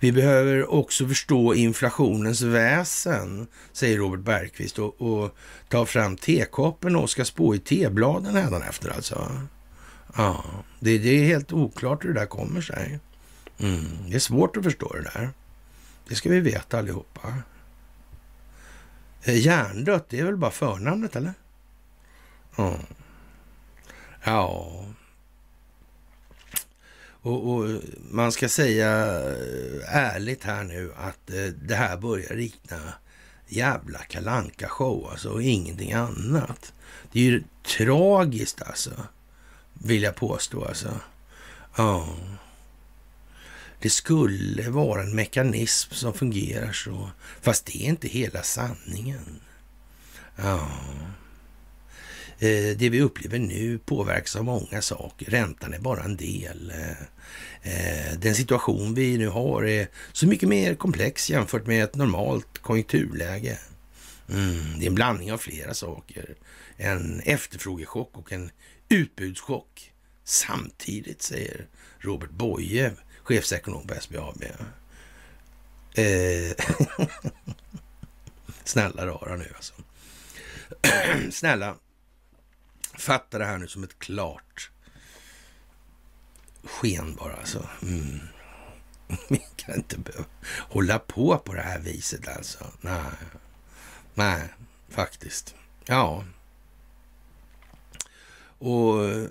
Vi behöver också förstå inflationens väsen, säger Robert Bergqvist och, och tar fram tekoppen och ska spå i tebladen efter alltså. Ja, det, det, är helt oklart hur det där kommer sig. Mm, det är svårt att förstå det där. Det ska vi veta allihopa. Eh, hjärndött, det är väl bara förnamnet eller? Mm. Ja. Och, och, man ska säga eh, ärligt här nu att eh, det här börjar likna jävla kalanka show alltså och ingenting annat. Det är ju tragiskt alltså, vill jag påstå alltså. Ja. Det skulle vara en mekanism som fungerar så, fast det är inte hela sanningen. Ja. Eh, det vi upplever nu påverkas av många saker. Räntan är bara en del. Eh, eh, den situation vi nu har är så mycket mer komplex jämfört med ett normalt konjunkturläge. Mm, det är en blandning av flera saker. En efterfrågechock och en utbudschock samtidigt, säger Robert Boye, chefsekonom på SBAB. Eh, snälla rara nu alltså. snälla, fatta det här nu som ett klart sken bara alltså. Mm. Vi kan inte behöva hålla på på det här viset alltså. Nej, nej, faktiskt. Ja. Och eh,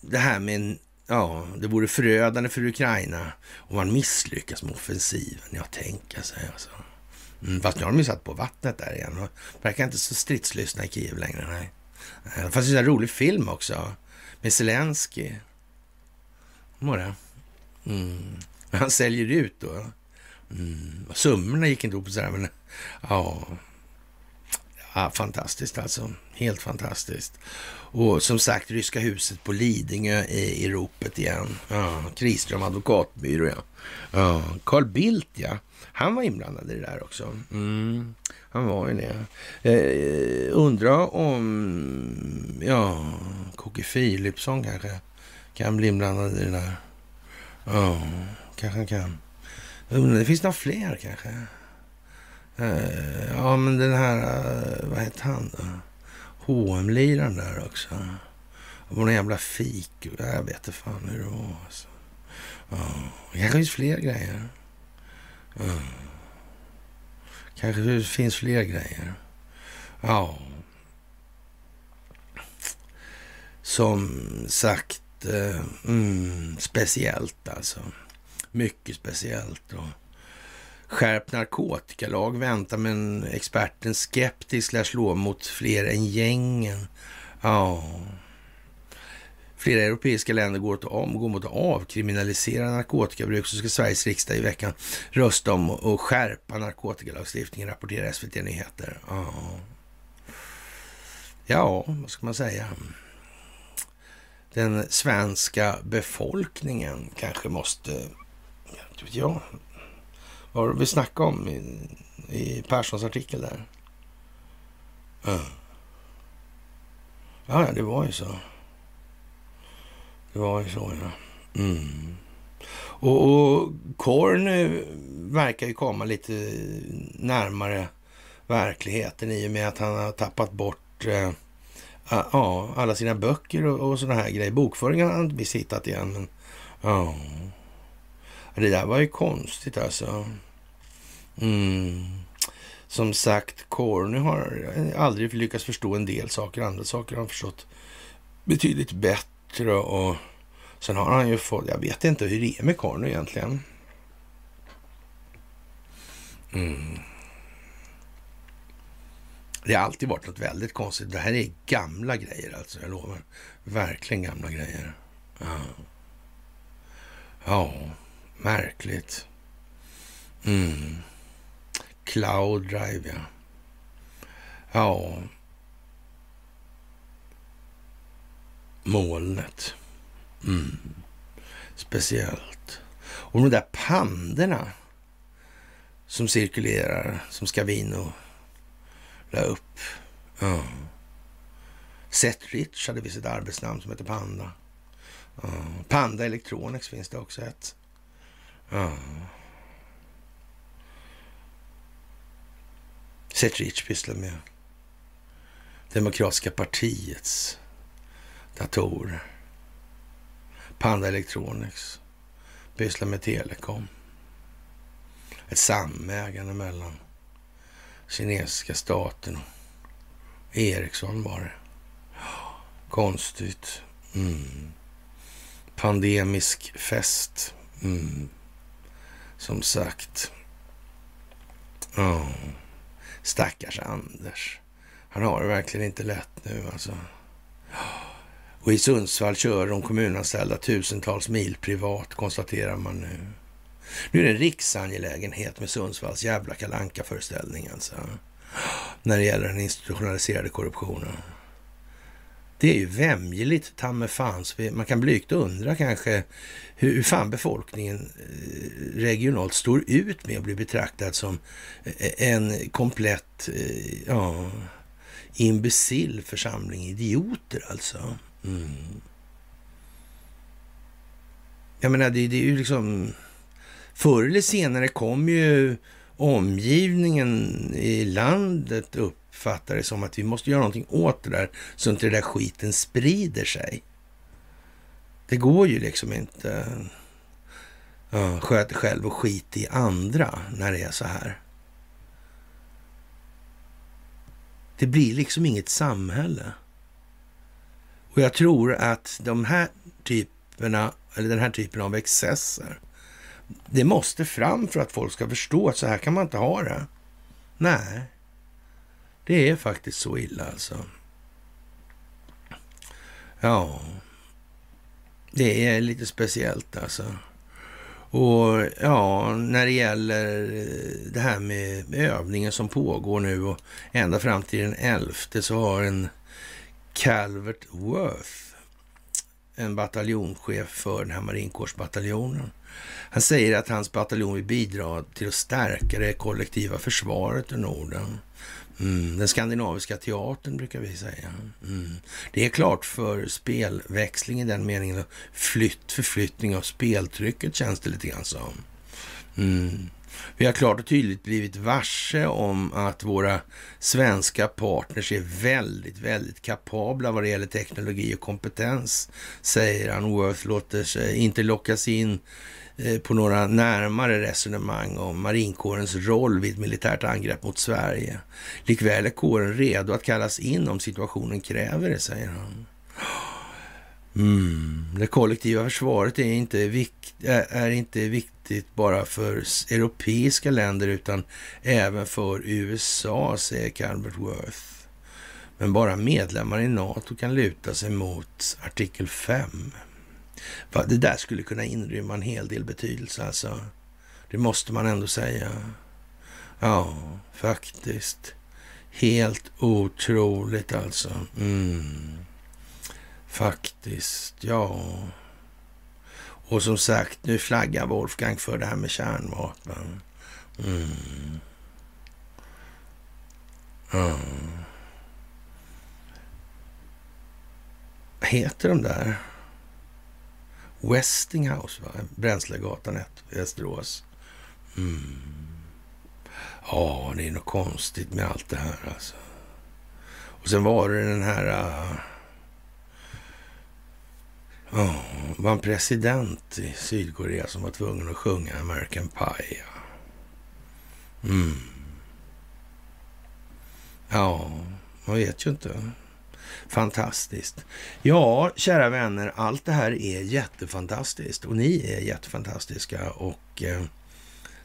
det här med en Ja, det vore förödande för Ukraina om man misslyckas med offensiven. Ja, tänka sig alltså. Mm, fast nu har de ju satt på vattnet där igen och verkar inte så stridslystna i Kiev längre. Nej. Eh, det fanns ju en rolig film också med Zelensky. Var? Mm. Han säljer ut då. Mm. Summorna gick inte ihop sådär, men ja. Ja, fantastiskt alltså. Helt fantastiskt. Och som sagt, Ryska huset på Lidingö i, i ropet igen. Ja, Kriström advokatbyrå, ja. ja. Carl Bildt, ja. Han var inblandad i det där också. Mm, han var ju det. Eh, undra om, ja, Kocke Philipsson kanske kan bli inblandad i det där. Ja, kanske han kan. Det finns några fler kanske. Eh, ja, men den här, eh, vad heter han då? hm liraren där också. Och någon jävla fik. Jag vet inte fan hur det var. Alltså. Ja, det kanske finns fler grejer. Ja. Kanske finns fler grejer. Ja. Som sagt, eh, mm, speciellt alltså. Mycket speciellt. Och skärpt narkotikalag väntar men experten skeptisk lär slå mot fler än gängen. Ja. Flera europeiska länder går, att, går mot att avkriminalisera narkotikabruk så ska Sveriges riksdag i veckan rösta om att skärpa narkotikalagstiftningen, rapporterar SVT Nyheter. Ja. ja, vad ska man säga? Den svenska befolkningen kanske måste, ja, vad har vi snackat om i, i Perssons artikel där? Ja. ja, det var ju så. Det var ju så, ja. Mm. Och, och Korn eh, verkar ju komma lite närmare verkligheten i och med att han har tappat bort eh, alla sina böcker och, och sådana här grejer. Bokföringen har han visst hittat igen. Men, ja. Det där var ju konstigt alltså. Mm. Som sagt, Corny har aldrig lyckats förstå en del saker. Andra saker har han förstått betydligt bättre. Och sen har han ju fått, jag vet inte hur det är med Corny egentligen. Mm. Det har alltid varit något väldigt konstigt. Det här är gamla grejer alltså, jag lovar. Verkligen gamla grejer. Ja, ja märkligt. Mm. Cloud Drive, ja. Ja. Molnet. Mm. Speciellt. Och de där pandorna som cirkulerar, som Scavino la upp. Ja. Seth Rich hade visst ett arbetsnamn som heter Panda. Ja. Panda Electronics finns det också ett. Ja. Cetric pysslar med Demokratiska partiets datorer. Panda Electronics pysslar med telekom. Ett samägande mellan kinesiska staten och Ericsson var det. Konstigt. Mm. Pandemisk fest. Mm. Som sagt. Oh. Stackars Anders. Han har det verkligen inte lätt nu alltså. Och i Sundsvall kör de kommunanställda tusentals mil privat, konstaterar man nu. Nu är det en riksangelägenhet med Sundsvalls jävla kalanka föreställning alltså. När det gäller den institutionaliserade korruptionen. Det är ju vämjeligt, ta. Man kan blygt undra kanske hur fan befolkningen eh, regionalt står ut med att bli betraktad som eh, en komplett eh, ja, imbecill församling idioter alltså. Mm. Jag menar, det, det är ju liksom... Förr eller senare kommer ju omgivningen i landet upp uppfattar det som att vi måste göra någonting åt det där så inte den där skiten sprider sig. Det går ju liksom inte. Ja, sköt själv och skit i andra när det är så här. Det blir liksom inget samhälle. Och jag tror att de här typerna, eller den här typen av excesser, det måste fram för att folk ska förstå att så här kan man inte ha det. Nej, det är faktiskt så illa alltså. Ja, det är lite speciellt alltså. Och ja, när det gäller eh, det här med övningen som pågår nu och ända fram till den 11 så har en Calvert Worth, en bataljonschef för den här marinkårsbataljonen. Han säger att hans bataljon vill bidra till att stärka det kollektiva försvaret i Norden. Mm, den skandinaviska teatern brukar vi säga. Mm. Det är klart för spelväxling i den meningen. Flytt, förflyttning av speltrycket känns det lite grann som. Mm. Vi har klart och tydligt blivit varse om att våra svenska partners är väldigt, väldigt kapabla vad det gäller teknologi och kompetens, säger han. Worth låter sig inte lockas in Eh, på några närmare resonemang om marinkårens roll vid ett militärt angrepp mot Sverige. Likväl är kåren redo att kallas in om situationen kräver det, säger han. Mm. Det kollektiva försvaret är inte, vikt, är inte viktigt bara för europeiska länder utan även för USA, säger Calvert Worth. Men bara medlemmar i NATO kan luta sig mot artikel 5. Det där skulle kunna inrymma en hel del betydelse alltså. Det måste man ändå säga. Ja, faktiskt. Helt otroligt alltså. Mm. Faktiskt, ja. Och som sagt, nu flaggar Wolfgang för det här med kärnvapen. Mm. Ja. Heter de där? Westinghouse, va? Bränslegatan 1, Västerås. Mm. Ja, det är något konstigt med allt det här alltså. Och sen var det den här... Uh, oh, var en president i Sydkorea som var tvungen att sjunga American Pie. Mm. Ja, man vet ju inte. Fantastiskt. Ja, kära vänner, allt det här är jättefantastiskt och ni är jättefantastiska och eh,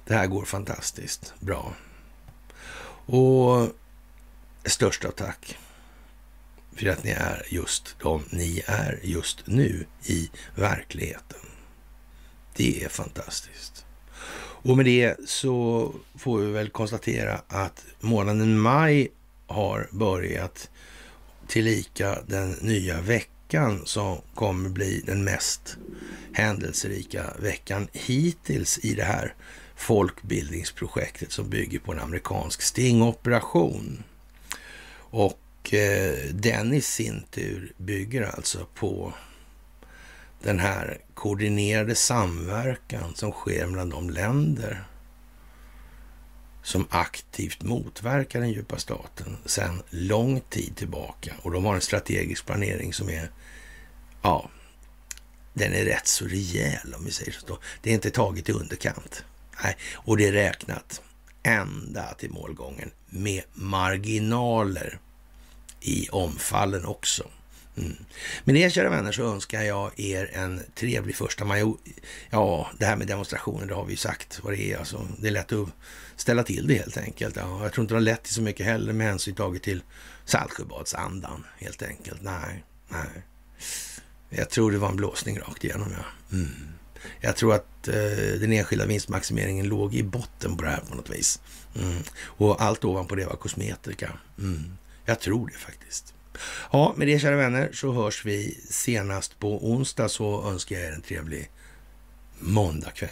det här går fantastiskt bra. Och största tack för att ni är just de ni är just nu i verkligheten. Det är fantastiskt. Och med det så får vi väl konstatera att månaden maj har börjat tillika den nya veckan som kommer bli den mest händelserika veckan hittills i det här folkbildningsprojektet som bygger på en amerikansk stingoperation. Och eh, den i sin tur bygger alltså på den här koordinerade samverkan som sker mellan de länder som aktivt motverkar den djupa staten sedan lång tid tillbaka. Och de har en strategisk planering som är, ja, den är rätt så rejäl om vi säger så. Det är inte taget i underkant. Nej, och det är räknat ända till målgången med marginaler i omfallen också. Mm. Med det, kära vänner, så önskar jag er en trevlig första maj. Ja, det här med demonstrationer, det har vi ju sagt vad det är. Alltså, det är lätt att ställa till det helt enkelt. Ja, jag tror inte det har lett till så mycket heller med hänsyn taget till Saltsjöbadsandan helt enkelt. Nej, nej. Jag tror det var en blåsning rakt igenom, ja. Mm. Jag tror att eh, den enskilda vinstmaximeringen låg i botten på det här på något vis. Mm. Och allt ovanpå det var kosmetika. Mm. Jag tror det faktiskt. Ja, med det kära vänner så hörs vi senast på onsdag så önskar jag er en trevlig måndagkväll.